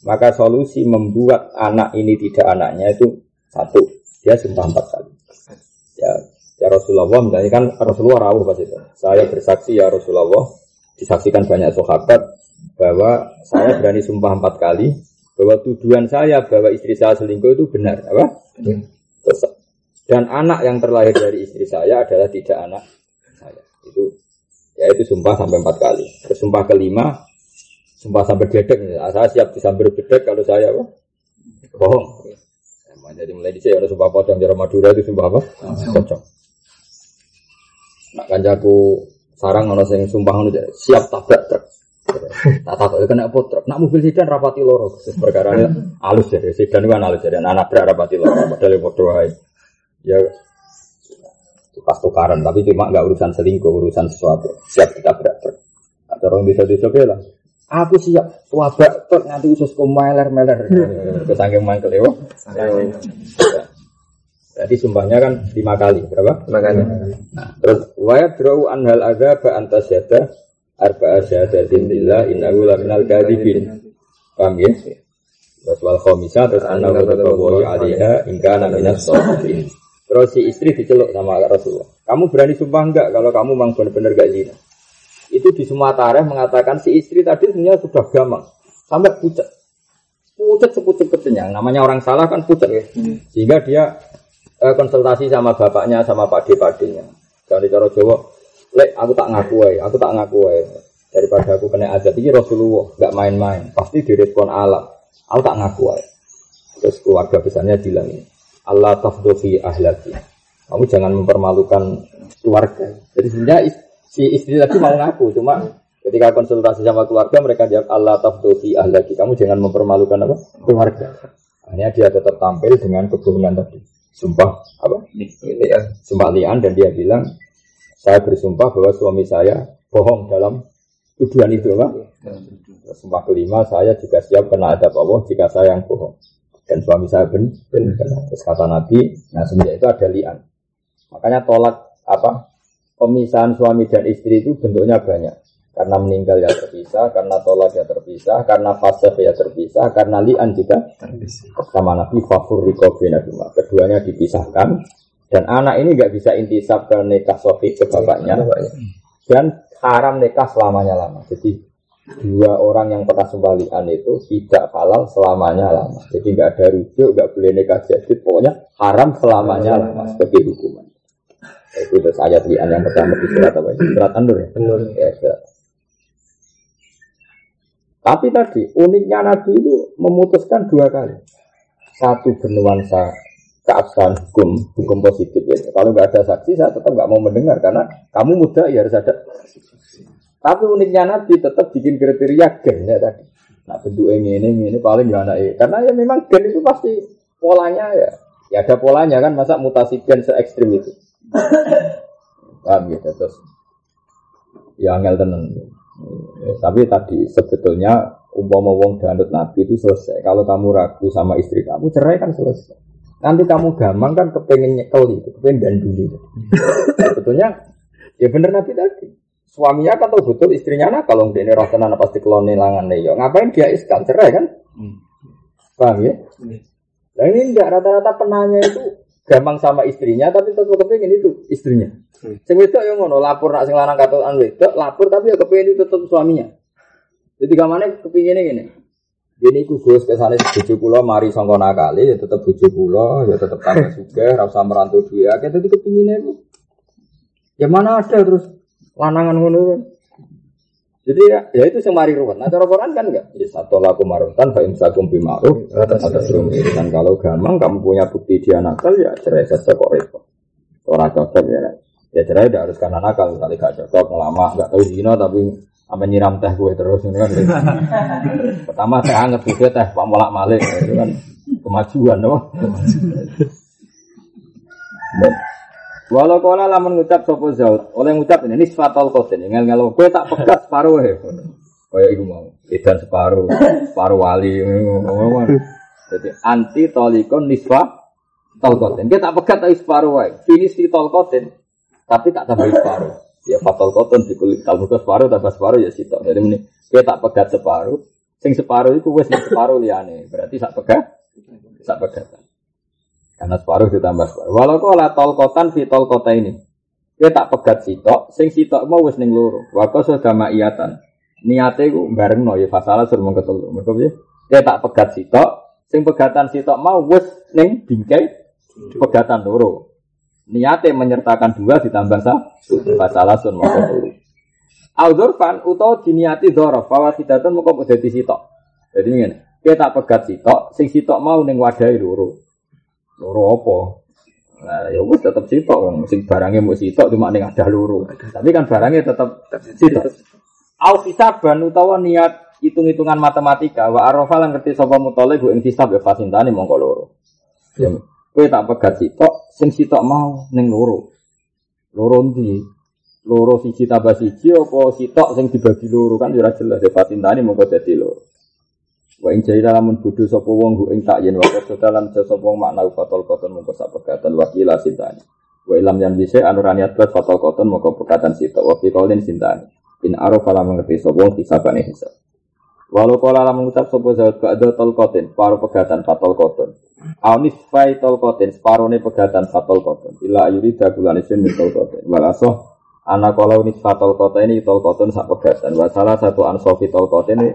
maka solusi membuat anak ini tidak anaknya itu satu, dia sumpah empat kali. Ya, ya Rasulullah, misalnya kan Rasulullah rawuh pas itu. Saya bersaksi ya Rasulullah, disaksikan banyak sahabat bahwa saya berani sumpah empat kali bahwa tuduhan saya bahwa istri saya selingkuh itu benar, apa? Terus, dan anak yang terlahir dari istri saya adalah tidak anak saya. Itu ya itu sumpah sampai empat kali. Terus sumpah kelima, sumpah sampai bedek. Nah, saya siap disambar bedek kalau saya apa? Bohong. Jadi mulai dicek ada sumpah pocong cara Madura itu sumpah apa? Pocong. Nak kancaku sarang ono sing sumpah ngono siap tabrak truk. Tak takut ya kena apa truk. Nak mobil sedan rapati loro. Terus perkara halus ya, sedan itu kan halus ya. Anak nabrak rapati loro. Padahal ya padha wae. Ya pas tukaran tapi cuma nggak urusan selingkuh urusan sesuatu siap kita beraktor ada orang bisa bisa bilang aku siap wabak tuh nanti usus meler meler kesangking mangkel ya jadi sumpahnya kan lima kali berapa Makanya. nah terus wayat draw anhal ada ba antas yada arba asyhadatin billah innahu laminal kadhibin paham ya terus wal khamisa terus annahu tatawawi alaiha in kana minas shadiqin Terus si istri diceluk sama Rasulullah. Kamu berani sumpah enggak kalau kamu memang benar-benar gak zina? Itu di semua tarikh mengatakan si istri tadi sebenarnya sudah gamang. Sampai pucat. Pucat sepucet-pucetnya. Namanya orang salah kan pucat ya. Sehingga dia eh, konsultasi sama bapaknya, sama pak padenya. Jangan cara Jawa, Lek, aku tak ngaku aja, aku tak ngaku aja. Daripada aku kena azab, ini Rasulullah, gak main-main. Pasti direspon alam. Aku tak ngaku aja. Terus keluarga besarnya bilang ini, Allah tafdofi ahlaki. Kamu jangan mempermalukan keluarga. Jadi sebenarnya si istri tadi mau ngaku, cuma ketika konsultasi sama keluarga mereka jawab Allah tafdofi ahlaki. Kamu jangan mempermalukan apa keluarga. Akhirnya dia tetap tampil dengan kebohongan tadi. Sumpah apa? Iya. Sumpah lian dan dia bilang saya bersumpah bahwa suami saya bohong dalam tuduhan itu apa? Terus Sumpah kelima saya juga siap kena adab Allah jika saya yang bohong dan suami saya ben, ben kena. Terus kata Nabi, nah semenjak itu ada lian. Makanya tolak apa pemisahan suami dan istri itu bentuknya banyak. Karena meninggal ya terpisah, karena tolak ya terpisah, karena fase ya terpisah, karena lian juga sama Nabi fafur rikobi Nabi Keduanya dipisahkan dan anak ini nggak bisa intisab ke nikah sofi ke bapaknya dan haram nikah selamanya lama. Jadi dua orang yang pernah sembalian itu tidak halal selamanya lama. Jadi nggak ada rujuk, nggak boleh nikah jadid, pokoknya haram selamanya lama sebagai hukuman. Itu terus ayat lian yang pertama di surat apa? Surat An-Nur ya. Benar. Ya, surat. Tapi tadi uniknya Nabi itu memutuskan dua kali. satu bernuansa keabsahan hukum, hukum positif ya. Kalau nggak ada saksi, saya tetap nggak mau mendengar karena kamu muda ya harus ada. Tapi uniknya Nabi tetap bikin kriteria gen ya tadi. Nah bentuk ini ini ini paling gak ada karena ya memang gen itu pasti polanya ya ya ada polanya kan masa mutasi gen se ekstrim itu. Paham gitu terus ya angel tenan. Ya, tapi tadi sebetulnya umpama wong dandut nabi itu selesai. Kalau kamu ragu sama istri kamu cerai kan selesai. Nanti kamu gampang kan kepengen nyekel itu, kepengen danduli. Sebetulnya ya bener nabi tadi. Suaminya kan tahu betul istrinya nah kalau dia ini tenan pasti kelone langan ya. Ngapain dia iskal cerai kan? Hmm. Paham ya? Nah ini enggak rata-rata penanya itu gampang sama istrinya tapi tetap kepengen itu istrinya. Hmm. Sing wedok yang ngono lapor nak sing lanang katokan wedok lapor tapi ya kepengen itu tetap suaminya. Jadi gamane kepingine ngene. Ini ku Gus kesane bojo kula mari sangka nakali ya tetep bojo kula ya tetep tambah sugih ora usah merantau duwe akeh dadi kepingine ku. Ya mana ada terus lanangan ngono Jadi ya, ya itu yang mari ruwet. Nah cara Quran kan enggak. Ya satu laku marutan fa imsakum bi ma'ruf atas Dan kalau gampang kamu punya bukti dia nakal ya cerai saja kok repot. Orang cocok ya. Ya cerai tidak harus karena nakal, kali gak cocok, lama, gak tahu zina tapi apa nyiram teh gue terus ini kan. Pertama teh anget gue teh pak molak malik itu kan kemajuan loh. Walau kala lamun ngucap sopo zaud, oleh ngucap ini nisfatul qasin, ngel ngel gue tak pegat separuh ya. Kayak iku mau, edan separuh, separuh wali. Jadi anti tolikon nisfa tolkotin. Kita tak pegat tapi separuh wae. Finish di tolkotin, tapi tak tambah separuh. Ya fatal koton di kulit kalau separuh tambah separuh ya sitok. Jadi ini kita tak pegat separuh. Sing separuh itu wes separuh liane. Berarti sak pegat, sak pegat. Karena separuh ditambah separuh. Walau kau lah tol kotan fi tol kota ini. Dia tak pegat sitok, sing sitok mau wes ning loro. Waktu sudah ma'iyatan. Niate ku bareng no ya fasalah suruh mengketelu. Mereka ya. Dia tak pegat sitok, sing pegatan sitok mau wes ning bingkai pegatan loro. Niatnya menyertakan dua ditambah sah, masalah sun telu. Aldorfan utawa diniati dorof, bahwa sidatan mau kok jadi sitok. Jadi ini, kita tak pegat sitok, sing sitok mau neng wadai loro. Loro apa? Nah, ya wis tetep sitok wong sing barangnya mau sitok cuma ning ada loro. Tapi kan barangnya tetep sitok. Al hisaban utawa niat hitung-hitungan matematika wa arafa lan ngerti sapa mutole bu ing ya fasintane mongko loro. Ya, Kowe tak pegat sitok, sing sitok mau ning loro. Loro ndi? Loro siji tambah siji apa sitok sing dibagi loro kan ora jelas ya patintane mongko dadi loro. Wa ing jaya lamun bodho sapa wong ing tak yen wa dalan sapa wong makna fatol koton mongko sak pegatan wakila sintani. Wa ilam yan bisa anurani atbat fatol koton mongko pegatan sitok wa fi qaulin sintani. In arafa lamun ngerti sapa wong hisabane hisab. Walau kala lam mengucap sopo zawat ba'da tolkotin, separuh pegatan fatol koton. Aunis fai tolkotin, separuh ini pegatan fatol koton. Ila ayuri dagulan isin min tolkotin. Walasoh, anak kalau unis fatol koton ini tolkotin sak pegatan. Wa salah satu ansofi tolkotin ini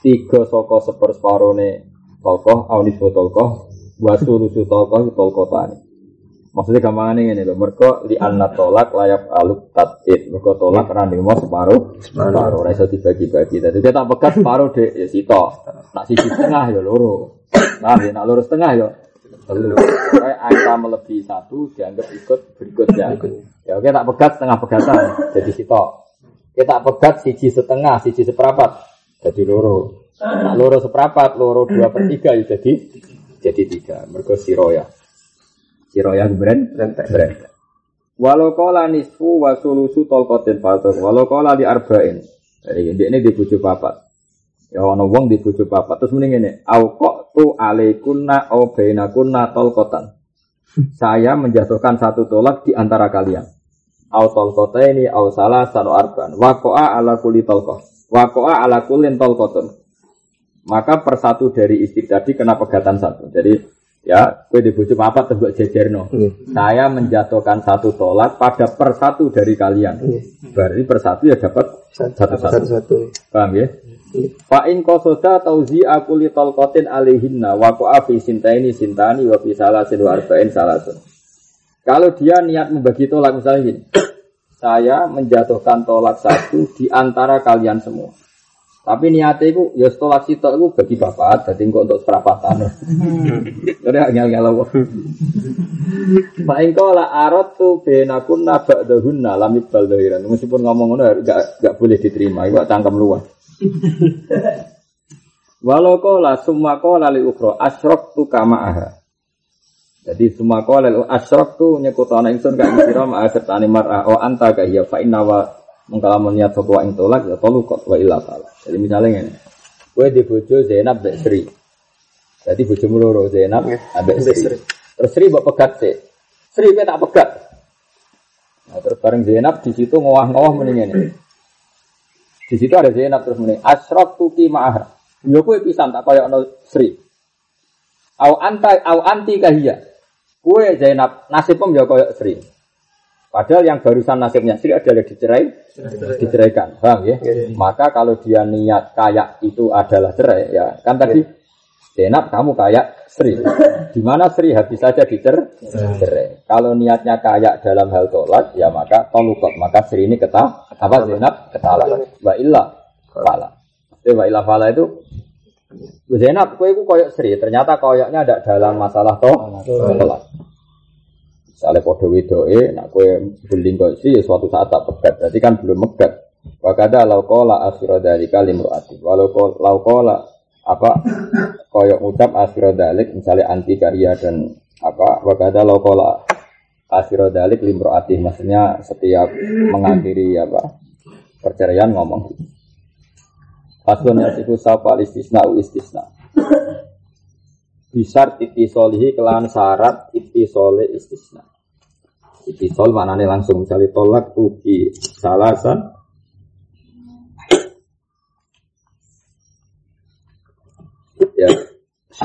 tiga soko seper separuh ini tolkoh, aunis tolkoh, wasu lusu tolkoh, tolkotan. Maksudnya gampang ini loh, mereka di anak tolak layak aluk tatit, mereka tolak randing mau separuh, separuh, rasa dibagi-bagi. Jadi kita pegat separuh deh, ya sito, nak sisi setengah ya loro, nah nak loro setengah ya, telu. Angka melebihi satu dianggap ikut berikutnya. Ya oke tak pegat setengah pegatan, jadi sito. Kita pegat sisi setengah, sisi seperempat, jadi loro. Nak loro seperempat, loro dua per tiga ya jadi jadi tiga. Mereka siroya. Siroyah brand brand. Walau kola nisfu wa sulusu tolkotin fatur. Walau kola di arba'in. Jadi ini di bujuk papat. Ya ono wong di bujuk papat. Terus mending ini. Au kok tu alaikunna au bainakunna tolkotan. Saya menjatuhkan satu tolak di antara kalian. Au tolkota ini au salah satu arban. Wakoa ala kuli tolkoh. Wakoa ala kulin tolkotun. Maka persatu dari istri tadi kena pegatan satu. Jadi Ya, gue dibujuk apa tebak jejerno. Mm. Saya menjatuhkan satu tolak pada persatu dari kalian. Mm. Berarti persatu ya dapat satu-satu. Satu, Paham ya? Mm. Fa in qasoda tauzi aku li talqatin alaihinna wa qa'a sintaini sintani wa fi salasin wa arba'in salasun. Kalau dia niat membagi tolak misalnya gini. saya menjatuhkan tolak satu di antara kalian semua. Tapi niatnya itu ya setelah sitok itu bagi bapak, jadi kok untuk seperapatan. Jadi ngel ngel apa? Pak engkau lah arot tuh benakun nabak dahuna lamit bal dahiran. Meskipun ngomong ngono gak gak boleh diterima, itu cangkem luas. Walau kola semua kola li ukro asrok tu kama aha. Jadi semua kola li asrok tu nyekutana ingsun kak ingkira ma'a sertani mar'a o anta kak iya fa inna wa mengkalamun niat sopa ing tolak ya tolu kot wa illa. Jadi misalnya ini, gue di bojo Zainab bek Sri. Jadi bojo muloro Zainab ambek Sri. Terus Sri mbok pegat sih. Sri gue tak pegat. Nah, terus bareng Zainab di situ ngowah-ngowah mendingan ini. Di situ ada Zainab terus mending asrok tuki ma'ah. Yo kowe pisan tak kaya ana Sri. Au anta au anti kahia. Kue Zainab nasibmu ya kaya Sri. Padahal yang barusan nasibnya Sri adalah dicerai, diceraikan, paham ya? Maka kalau dia niat kayak itu adalah cerai, ya kan tadi Zainab kamu kayak Sri, di mana Sri habis saja dicer cerai. Kalau niatnya kayak dalam hal tolak, ya maka tolukot, maka Sri ini ketah, apa Zainab ketala, wa illa fala. Ya, wa illa fala itu Zainab, kue itu koyok Sri, ternyata koyoknya ada dalam masalah toh tolak. Misalnya kode wedoe, nak kue beling kau sih, ya suatu saat tak pegat, berarti kan belum megat. Wakada laukola asiro dari kalim ruati. Walau laukola apa koyok ucap asiro dalik, misalnya anti karya dan apa wakada laukola asiro dalik limroati, maksudnya setiap mengakhiri apa perceraian ngomong. Faslun yasifu sapa istisna u istisna. Bisar titi solihi kelan syarat titi sole istisna. Itisol maknanya langsung misalnya tolak tuki salasan ya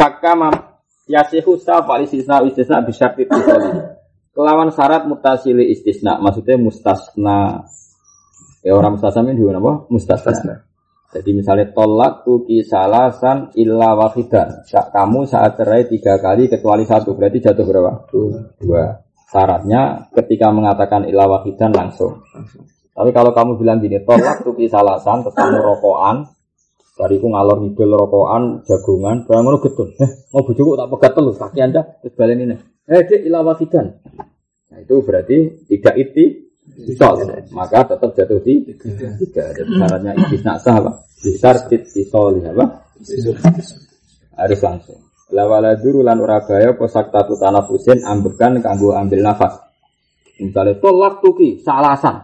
saka mam yasihu sapa istisna istisna bisar titi solihi kelawan syarat mutasili istisna maksudnya mustasna ya orang mustasna ini juga apa mustasna jadi misalnya tolak tuki salasan illa wahidan. Kamu saat cerai tiga kali kecuali satu berarti jatuh berapa? Dua. Dua. Syaratnya ketika mengatakan illa wahidan langsung. Tapi kalau kamu bilang gini, tolak tuki salasan, ketemu rokokan, bariku ngalor ngidul rokokan, jagungan, barang ngono getun. Eh, mau bujuku tak pegat terus, kaki anda, terus balen ini. Eh, illa wahidan. Nah itu berarti tidak iti, Isol, maka tetap jatuh di tiga. Jadi syaratnya istisna sah apa? Besar isol apa? Harus langsung. Lawala duru lan ora posak tatu tanafusin ambekan kanggo ambil nafas. Misalnya tolak tuki salasan.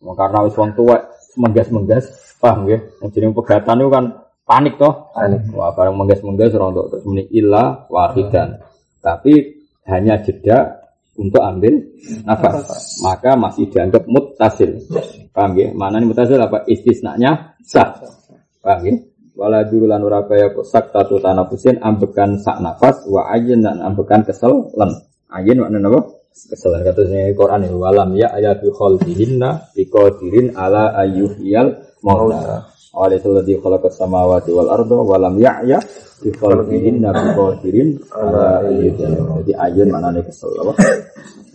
Karena wis wong tua menggas-menggas, paham ya? Yang jeneng pegatan itu kan panik toh. Panik. Wah, barang menggas-menggas rontok terus muni illa wahidan. Tapi hanya jeda untuk ambil nafas. Maka masih dianggap mutasil. Paham ya? Mana ini mutasil apa? Istisnanya sah. Paham ya? Wala durulan ura kaya sak tatu tanafusin ambekan sak nafas wa ayin dan ambekan kesel len. Ayin makna apa? Kesel. Katanya Quran ini walam ya ayat bi khalqihinna bi qadirin ala ayyuhiyal mauta. Awalnya suladi khalaqas samawati wal ardo walam ya'ya bi khalqihinna bi qadirin ala ayyuhiyal Jadi ayun maknanya kesel apa?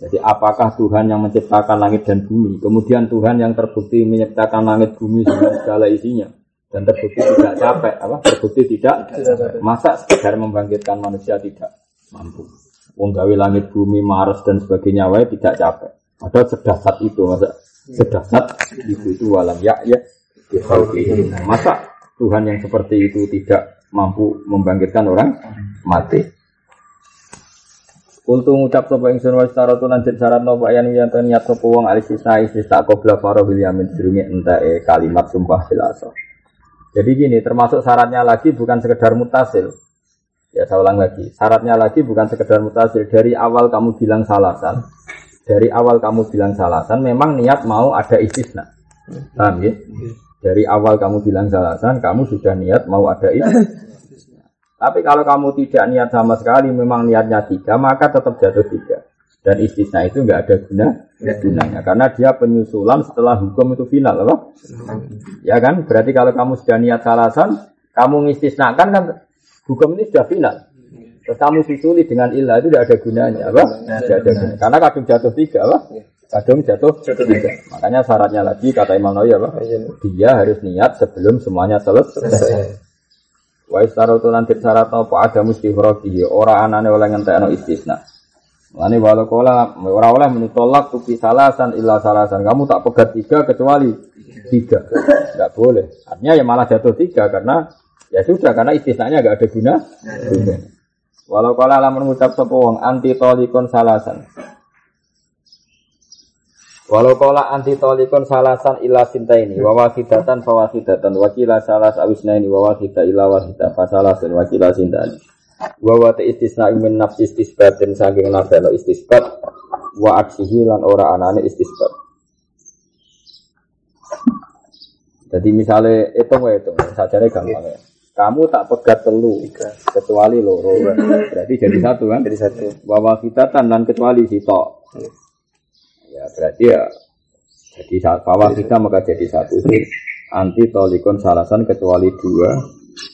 Jadi apakah Tuhan yang menciptakan langit dan bumi, kemudian Tuhan yang terbukti menciptakan langit bumi dengan segala isinya, dan terbukti tidak capek, apa? Terbukti tidak masa sekedar membangkitkan manusia tidak mampu. Menggawe langit bumi, Mars dan sebagainya, wae tidak capek. Padahal sedasat itu, masa sedasat itu itu walam ya ya Masa Tuhan yang seperti itu tidak mampu membangkitkan orang mati? Kultu ngucap sapa ingsun wa staratu lan syarat napa yen yen niat sapa wong alis sisa sisa qabla faro bil yamin sedurunge entae kalimat sumpah filaso. Jadi gini, termasuk syaratnya lagi bukan sekedar mutasil. Ya saya ulang lagi, syaratnya lagi bukan sekedar mutasil. Dari awal kamu bilang salasan, dari awal kamu bilang salasan, memang niat mau ada istisna. Paham ya? Dari awal kamu bilang salasan, kamu sudah niat mau ada istisna. Tapi kalau kamu tidak niat sama sekali, memang niatnya tiga, maka tetap jatuh tiga. Dan istisna itu nggak ada guna gunanya, karena dia penyusulan setelah hukum itu final, apa? Ya kan? Berarti kalau kamu sudah niat salasan, kamu ngistisnakan kan hukum ini sudah final. Terus kamu susuli dengan ilah itu tidak ada gunanya, apa? Tidak ada gunanya. Karena kadung jatuh tiga, apa? kadung jatuh tiga. Makanya syaratnya lagi kata Imam Nawawi apa? Dia harus niat sebelum semuanya selesai. Wa istaratu lan syarat apa ada mesti hurafi ora anane oleh ngentekno istisna. Lani walau kola ora oleh menitolak tuki salasan illa salasan. Kamu tak pegat tiga kecuali tiga. Enggak boleh. Artinya ya malah jatuh tiga karena ya sudah karena istisnanya enggak ada guna. Walau kola lamun mengucap sapa wong anti tolikon salasan. Walau kola anti tolikon salasan ila sinta ini wawakidatan fawakidatan wakila salas awisna ini wawakida ila wakida fasalasan wakila sinta ini wawa istisna imin nafsi istisbat dan saking nafelo istisbat wa aksihi lan ora anane istisbat jadi misalnya itu mau itu saja gampang ya kamu tak pegat telu kecuali loro. Berarti jadi satu kan? Jadi satu. Wawa fitatan dan kecuali sitok. Ya berarti ya jadi bawah kita maka jadi satu. Anti tolikon salasan kecuali dua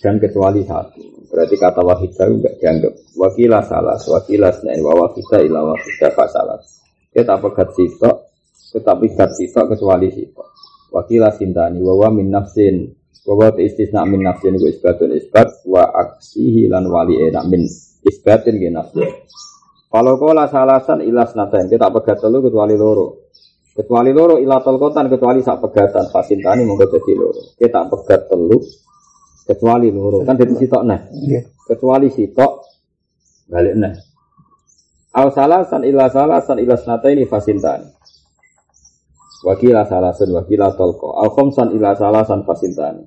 dan kecuali satu. Berarti kata wahida enggak dianggap wakilah salah wakilah senain wa wahida ila wahida fasalah kita pegat sitok tetapi pegat sitok kecuali sitok. Wakilah sintani wawa min nafsin wawa istisna min nafsin wa isbatun isbat wa aksihi lan wali enak min isbatin ge nafsin kalau kola salasan ilas naten kita pegat telu kecuali loro. Kecuali loro ilatul kotan kecuali sak pegatan fasintani monggo jadi loro. Kita pegat telu kecuali loro kan jadi sitok nah. Kecuali sitok balik nah. Al salasan ila salasan ilas ini fasintani. Wakilah salasan wakilah tolko. Al khomsan ila salasan fasintani.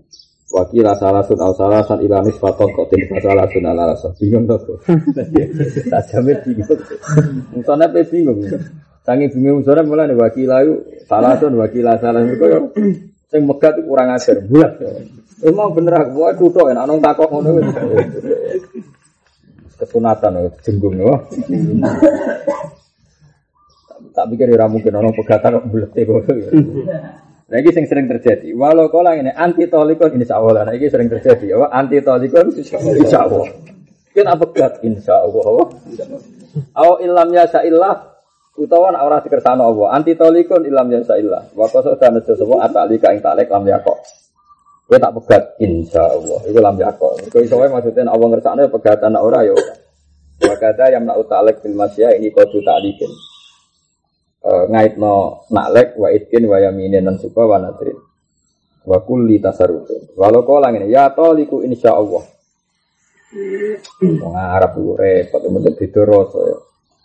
Wakila salasun al salasan ila nisfaton kok tin salasun ala rasa bingung tuh. Tak jamin bingung. Misalnya pe bingung. Sangi bingung sore mulai nih wakila yuk salasun wakila salasun kok yo. Sing megat kurang ajar bulat. Emang bener aku wae kutok enak nang takok ngono. Kesunatan jenggung. Tak pikir ora mungkin orang pegatan kok bulet kok. Nah ini sing sering terjadi. Walau kalau ini anti tolikon insya Allah. Nah ini sering terjadi. Ya, anti tolikon insya Allah. Kita pegat insya Allah. Aw ilam ya sa'illah. Utawa ora dikersano Allah. Anti tolikon ilam ya sa'illah. Wa koso dan semua atalika ing talek lam yakok. Kowe tak pegat insya Allah. Iku lam yakok. Kowe iso maksudnya Allah ngersano pegatan ora ya. Wa kata yang nak utalek bil masya ini kodu ta'likin uh, ngaitno naklek wa itkin wa yaminin dan suka wa nadrin wa kulli tasarruf walau kau ini ya toliku insya Allah Wong Arab repot, mungkin didoroso ya.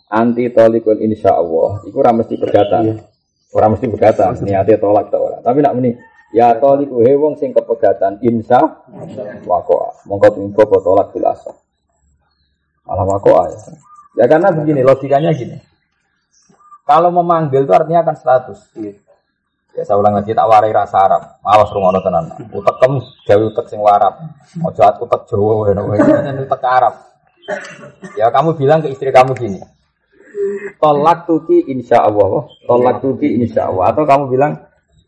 Anti tolikun insya Allah, itu ora mesti pegatan. Iya. Ora mesti pegatan, niatnya tolak tak ora. Tapi nak meni, ya toliku he wong sing kepegatan insya wakoa. Mongko tumpo tolak bilasa. Malah wakoa ya. Ya karena begini, logikanya gini. Kalau memanggil itu artinya akan status. Iya. Ya saya ulang lagi tak warai rasa Arab. Awas rumah tenan. Utekem jauh utek sing warap. Ojo utek Jawa ya utek Arab. Ya kamu bilang ke istri kamu gini. Tolak tuki insya Allah. Tolak tuki insya Allah. Atau kamu bilang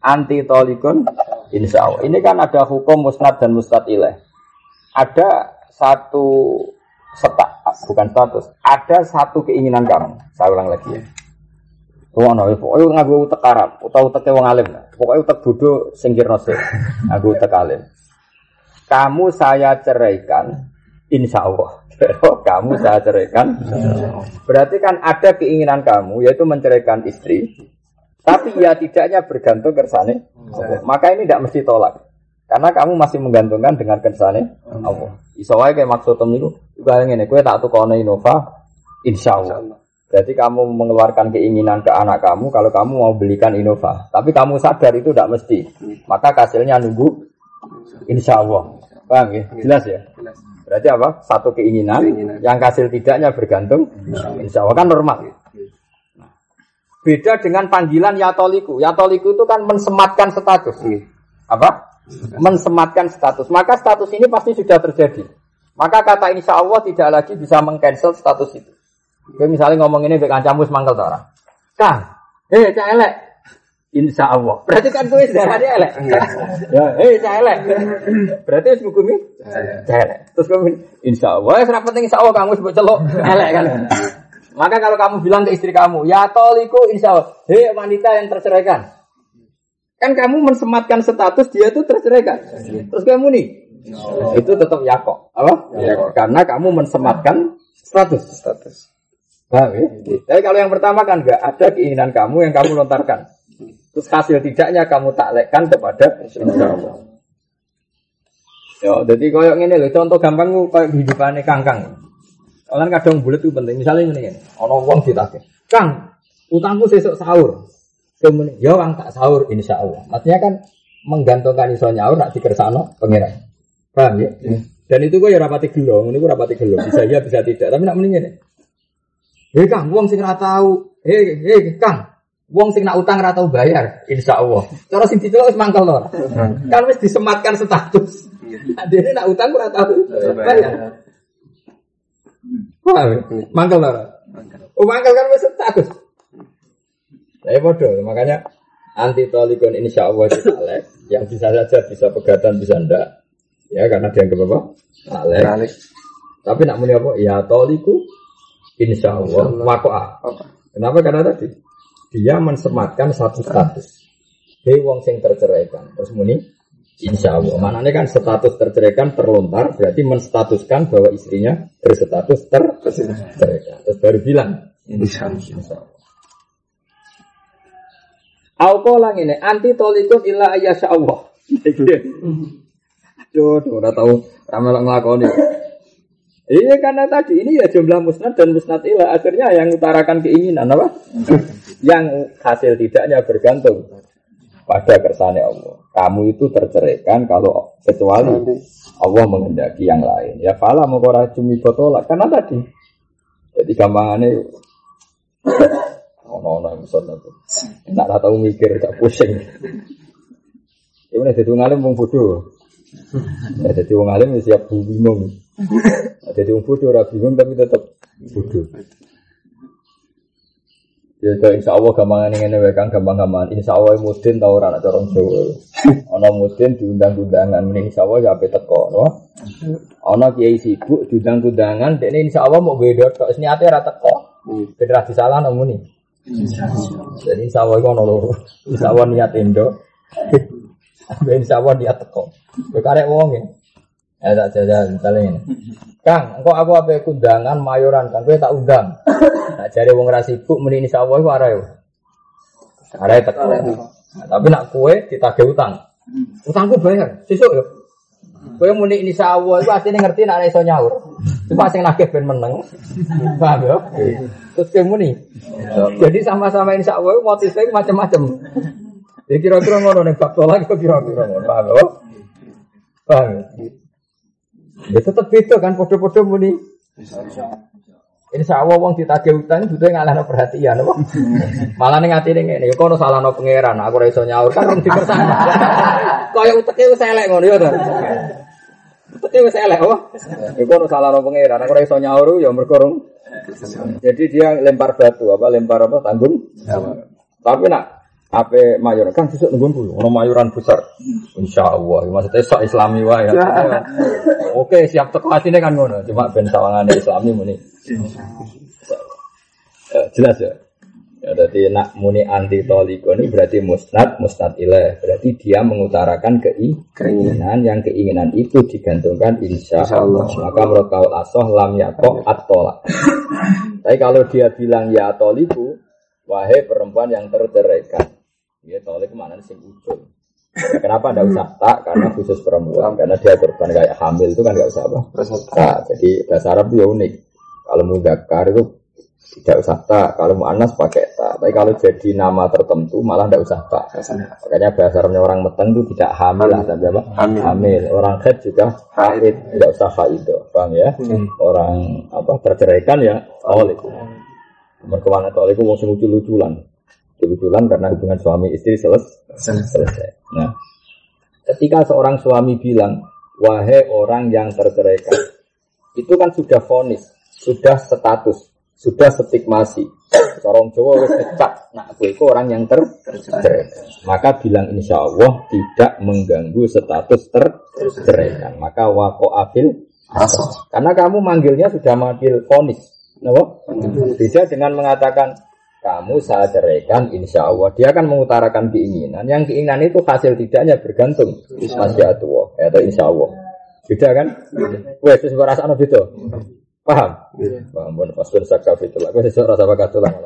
anti tolikun insya Allah. Ini kan ada hukum musnad dan mustad ilaih. Ada satu setak, bukan status. Ada satu keinginan kamu. Saya ulang lagi ya Wong ana pokoke nganggo utek Arab utawa utek wong alim. Pokoke utek bodho sing kirna sik. Nganggo utek alim. Kamu saya ceraikan insya Allah. kamu saya ceraikan. Berarti kan ada keinginan kamu yaitu menceraikan istri. Tapi ya tidaknya bergantung kersane Maka ini tidak mesti tolak. Karena kamu masih menggantungkan dengan kersane Allah. Iso wae kayak maksud itu juga ngene, kowe tak tukone Innova insya Allah. Berarti kamu mengeluarkan keinginan ke anak kamu kalau kamu mau belikan Innova. Tapi kamu sadar itu tidak mesti. Maka hasilnya nunggu insya Allah. Paham ya? Jelas ya? Berarti apa? Satu keinginan, yang hasil tidaknya bergantung insya Allah kan normal. Beda dengan panggilan yatoliku. Yatoliku itu kan mensematkan status. Apa? Mensematkan status. Maka status ini pasti sudah terjadi. Maka kata insya Allah tidak lagi bisa mengcancel status itu. Kowe misalnya ngomong ini bek kancamu semangkel ta ora? Kang, eh cah elek. Insya Allah. Berarti kan kowe darane elek. ya, eh cah elek. Berarti wis ngukumi cah elek. Terus kowe insya Allah, wis ora penting insya Allah kamu sebut celuk elek kan. Maka kalau kamu bilang ke istri kamu, ya toliku insya Allah, hei wanita yang terceraikan. Kan kamu mensematkan status dia itu terceraikan. Terus kamu nih, itu tetap yakok. Apa? Yakok. Karena kamu mensematkan status. Status. Paham ya? Tapi kalau yang pertama kan enggak ada keinginan kamu yang kamu lontarkan. Terus hasil tidaknya kamu taklekkan kepada Allah. Ya, jadi koyok ini loh, contoh gampang koyok kehidupannya kangkang. Kalian kadang bulat itu penting. Misalnya ini, ono uang ditake. Kang, utangku sesuk sahur. Kemudian, ya uang tak sahur insya Allah. Maksudnya kan menggantungkan iso nyaur nak dikersano pengiran. Paham ya? Hmm. Dan itu gue ya rapati gelo, ini gue rapati gelo. Bisa ya, bisa tidak. Tapi nak mending ini. Hei Kang, uang sing ora tahu. Hei, hei Kang, Wong sing nak utang ora tau bayar, insya Allah. Cara sing dicelok wis mangkel to. Kan wis disematkan status. Dene nak utang ora tau bayar. Wah, mangkel to. Oh mangkel kan wis status. Saya bodoh, makanya anti tolikon insya Allah saleh, yang bisa saja bisa pegatan bisa ndak, ya karena dia apa? Saleh. Tapi nak muni apa? Ya toliku insya Allah wakoah. Kenapa? Karena tadi dia mensematkan satu status. Hei wong sing terceraikan. Terus muni insya Allah. Maknanya kan status terceraikan terlontar berarti menstatuskan bahwa istrinya berstatus terceraikan. Terus baru bilang insya Allah. Aku lang ini anti tolikun illa ayyasya Allah. Jodoh, udah tahu ramelok ngelakoni. Iya karena tadi ini ya jumlah musnad dan musnad ilah akhirnya yang utarakan keinginan apa? yang hasil tidaknya bergantung pada kersane Allah. Kamu itu terceraikan kalau kecuali Allah mengendaki yang lain. Ya fala mengkora cumi botolak karena tadi. Jadi gampangannya ono ono yang son itu. Nak tahu mikir gak pusing. Ini jadi ngalim mau bodoh. Ya, jadi wong alim ya siap bingung. Jadi wong bodoh ora bingung tapi tetap bodoh. Ya itu insya Allah gampangan ini wae kang gampang-gampang. Insya Allah mudin tau ora anak corong Jawa. Ana mudin diundang-undangan mending insya Allah ya ape teko, no. Ana kiai sibuk diundang-undangan dekne insya Allah mau beda tok niate ora teko. Federasi salah muni. Jadi insya Allah ono loro. Insya Allah niat endo. Insya Allah niat teko. Ya karek wong ya. Ya tak jajan misalnya ini. Kang, engkau aku apa kundangan mayoran kang, gue tak undang. Nah, cari wong rasi sibuk meni insya Allah itu arah ya. Arah tak nah, Tapi nak kue ditagih utang. Utangku bayar, sesuk ya. Kue muni ini Allah itu aslinya ngerti nak iso nyaur. Cuma sing nagih ben meneng. Paham ya? Terus kue muni. Jadi sama-sama insya Allah motifnya macam-macam. Ya kira-kira ngono nih faktor lagi kira-kira ngono. Paham ya? Paham ya? Ya tetap beda kan podo-podo muni. Insya Allah wong ditagih utang itu ngalah perhatian, apa? Malah nih ngati nih ini, kau salah no pangeran, aku raiso nyaur kan orang dikersana. Kau yang uteknya wes elek ngono ya tuh. Uteknya wes elek, oh. Kau salah no pangeran, aku raiso nyaur ya. Jadi dia lempar batu, apa lempar apa tanggung. Tapi nak apa mayor. Kan susuk nunggu dulu ono mayoran besar. Insya Allah maksudnya sok islami wae. Ya. oke siap teko ini kan ngono. Cuma ben sawangane islami muni. Ya, jelas ya. Ya jadi nak muni anti toliko ini berarti musnad musnad ilah berarti dia mengutarakan keinginan yang keinginan itu digantungkan insya Allah maka menurut kau asoh lam yakok atolak tapi kalau dia bilang ya toliku wahai perempuan yang terceraikan Ya soalnya ke mana sih ujung. Kenapa tidak usah tak? Karena khusus perempuan, karena dia korban kayak hamil itu kan nggak usah apa. Nah, jadi bahasa Arab itu unik. Kalau mudakar itu tidak usah tak. Kalau mau anas pakai tak. Tapi kalau jadi nama tertentu malah tidak usah tak. Makanya bahasa Arabnya orang meteng itu tidak hamil lah, tapi apa? Hamil. hamil. Orang head juga haid, tidak usah itu, paham ya? Hmm. Orang apa terceraikan ya, tolik. Mereka tolik itu mau lucu-luculan. Kebetulan karena hubungan suami istri selesai. selesai. Nah, ketika seorang suami bilang, wahai orang yang terceraikan, itu kan sudah fonis, sudah status, sudah stigmasi. Seorang Jawa harus kecap, nah aku itu orang yang terceraikan. Maka bilang insya Allah tidak mengganggu status terceraikan. Maka wako afil Karena kamu manggilnya sudah manggil fonis. Kenapa? Beda dengan mengatakan kamu saya ceraikan insya Allah. Dia akan mengutarakan keinginan. Yang keinginan itu hasil tidaknya bergantung. Masya Allah. Atau insya Allah. Beda kan? Wes rasa anu beda. Paham? Paham pun pas bersakaf itu lah gue sesuatu rasa tulang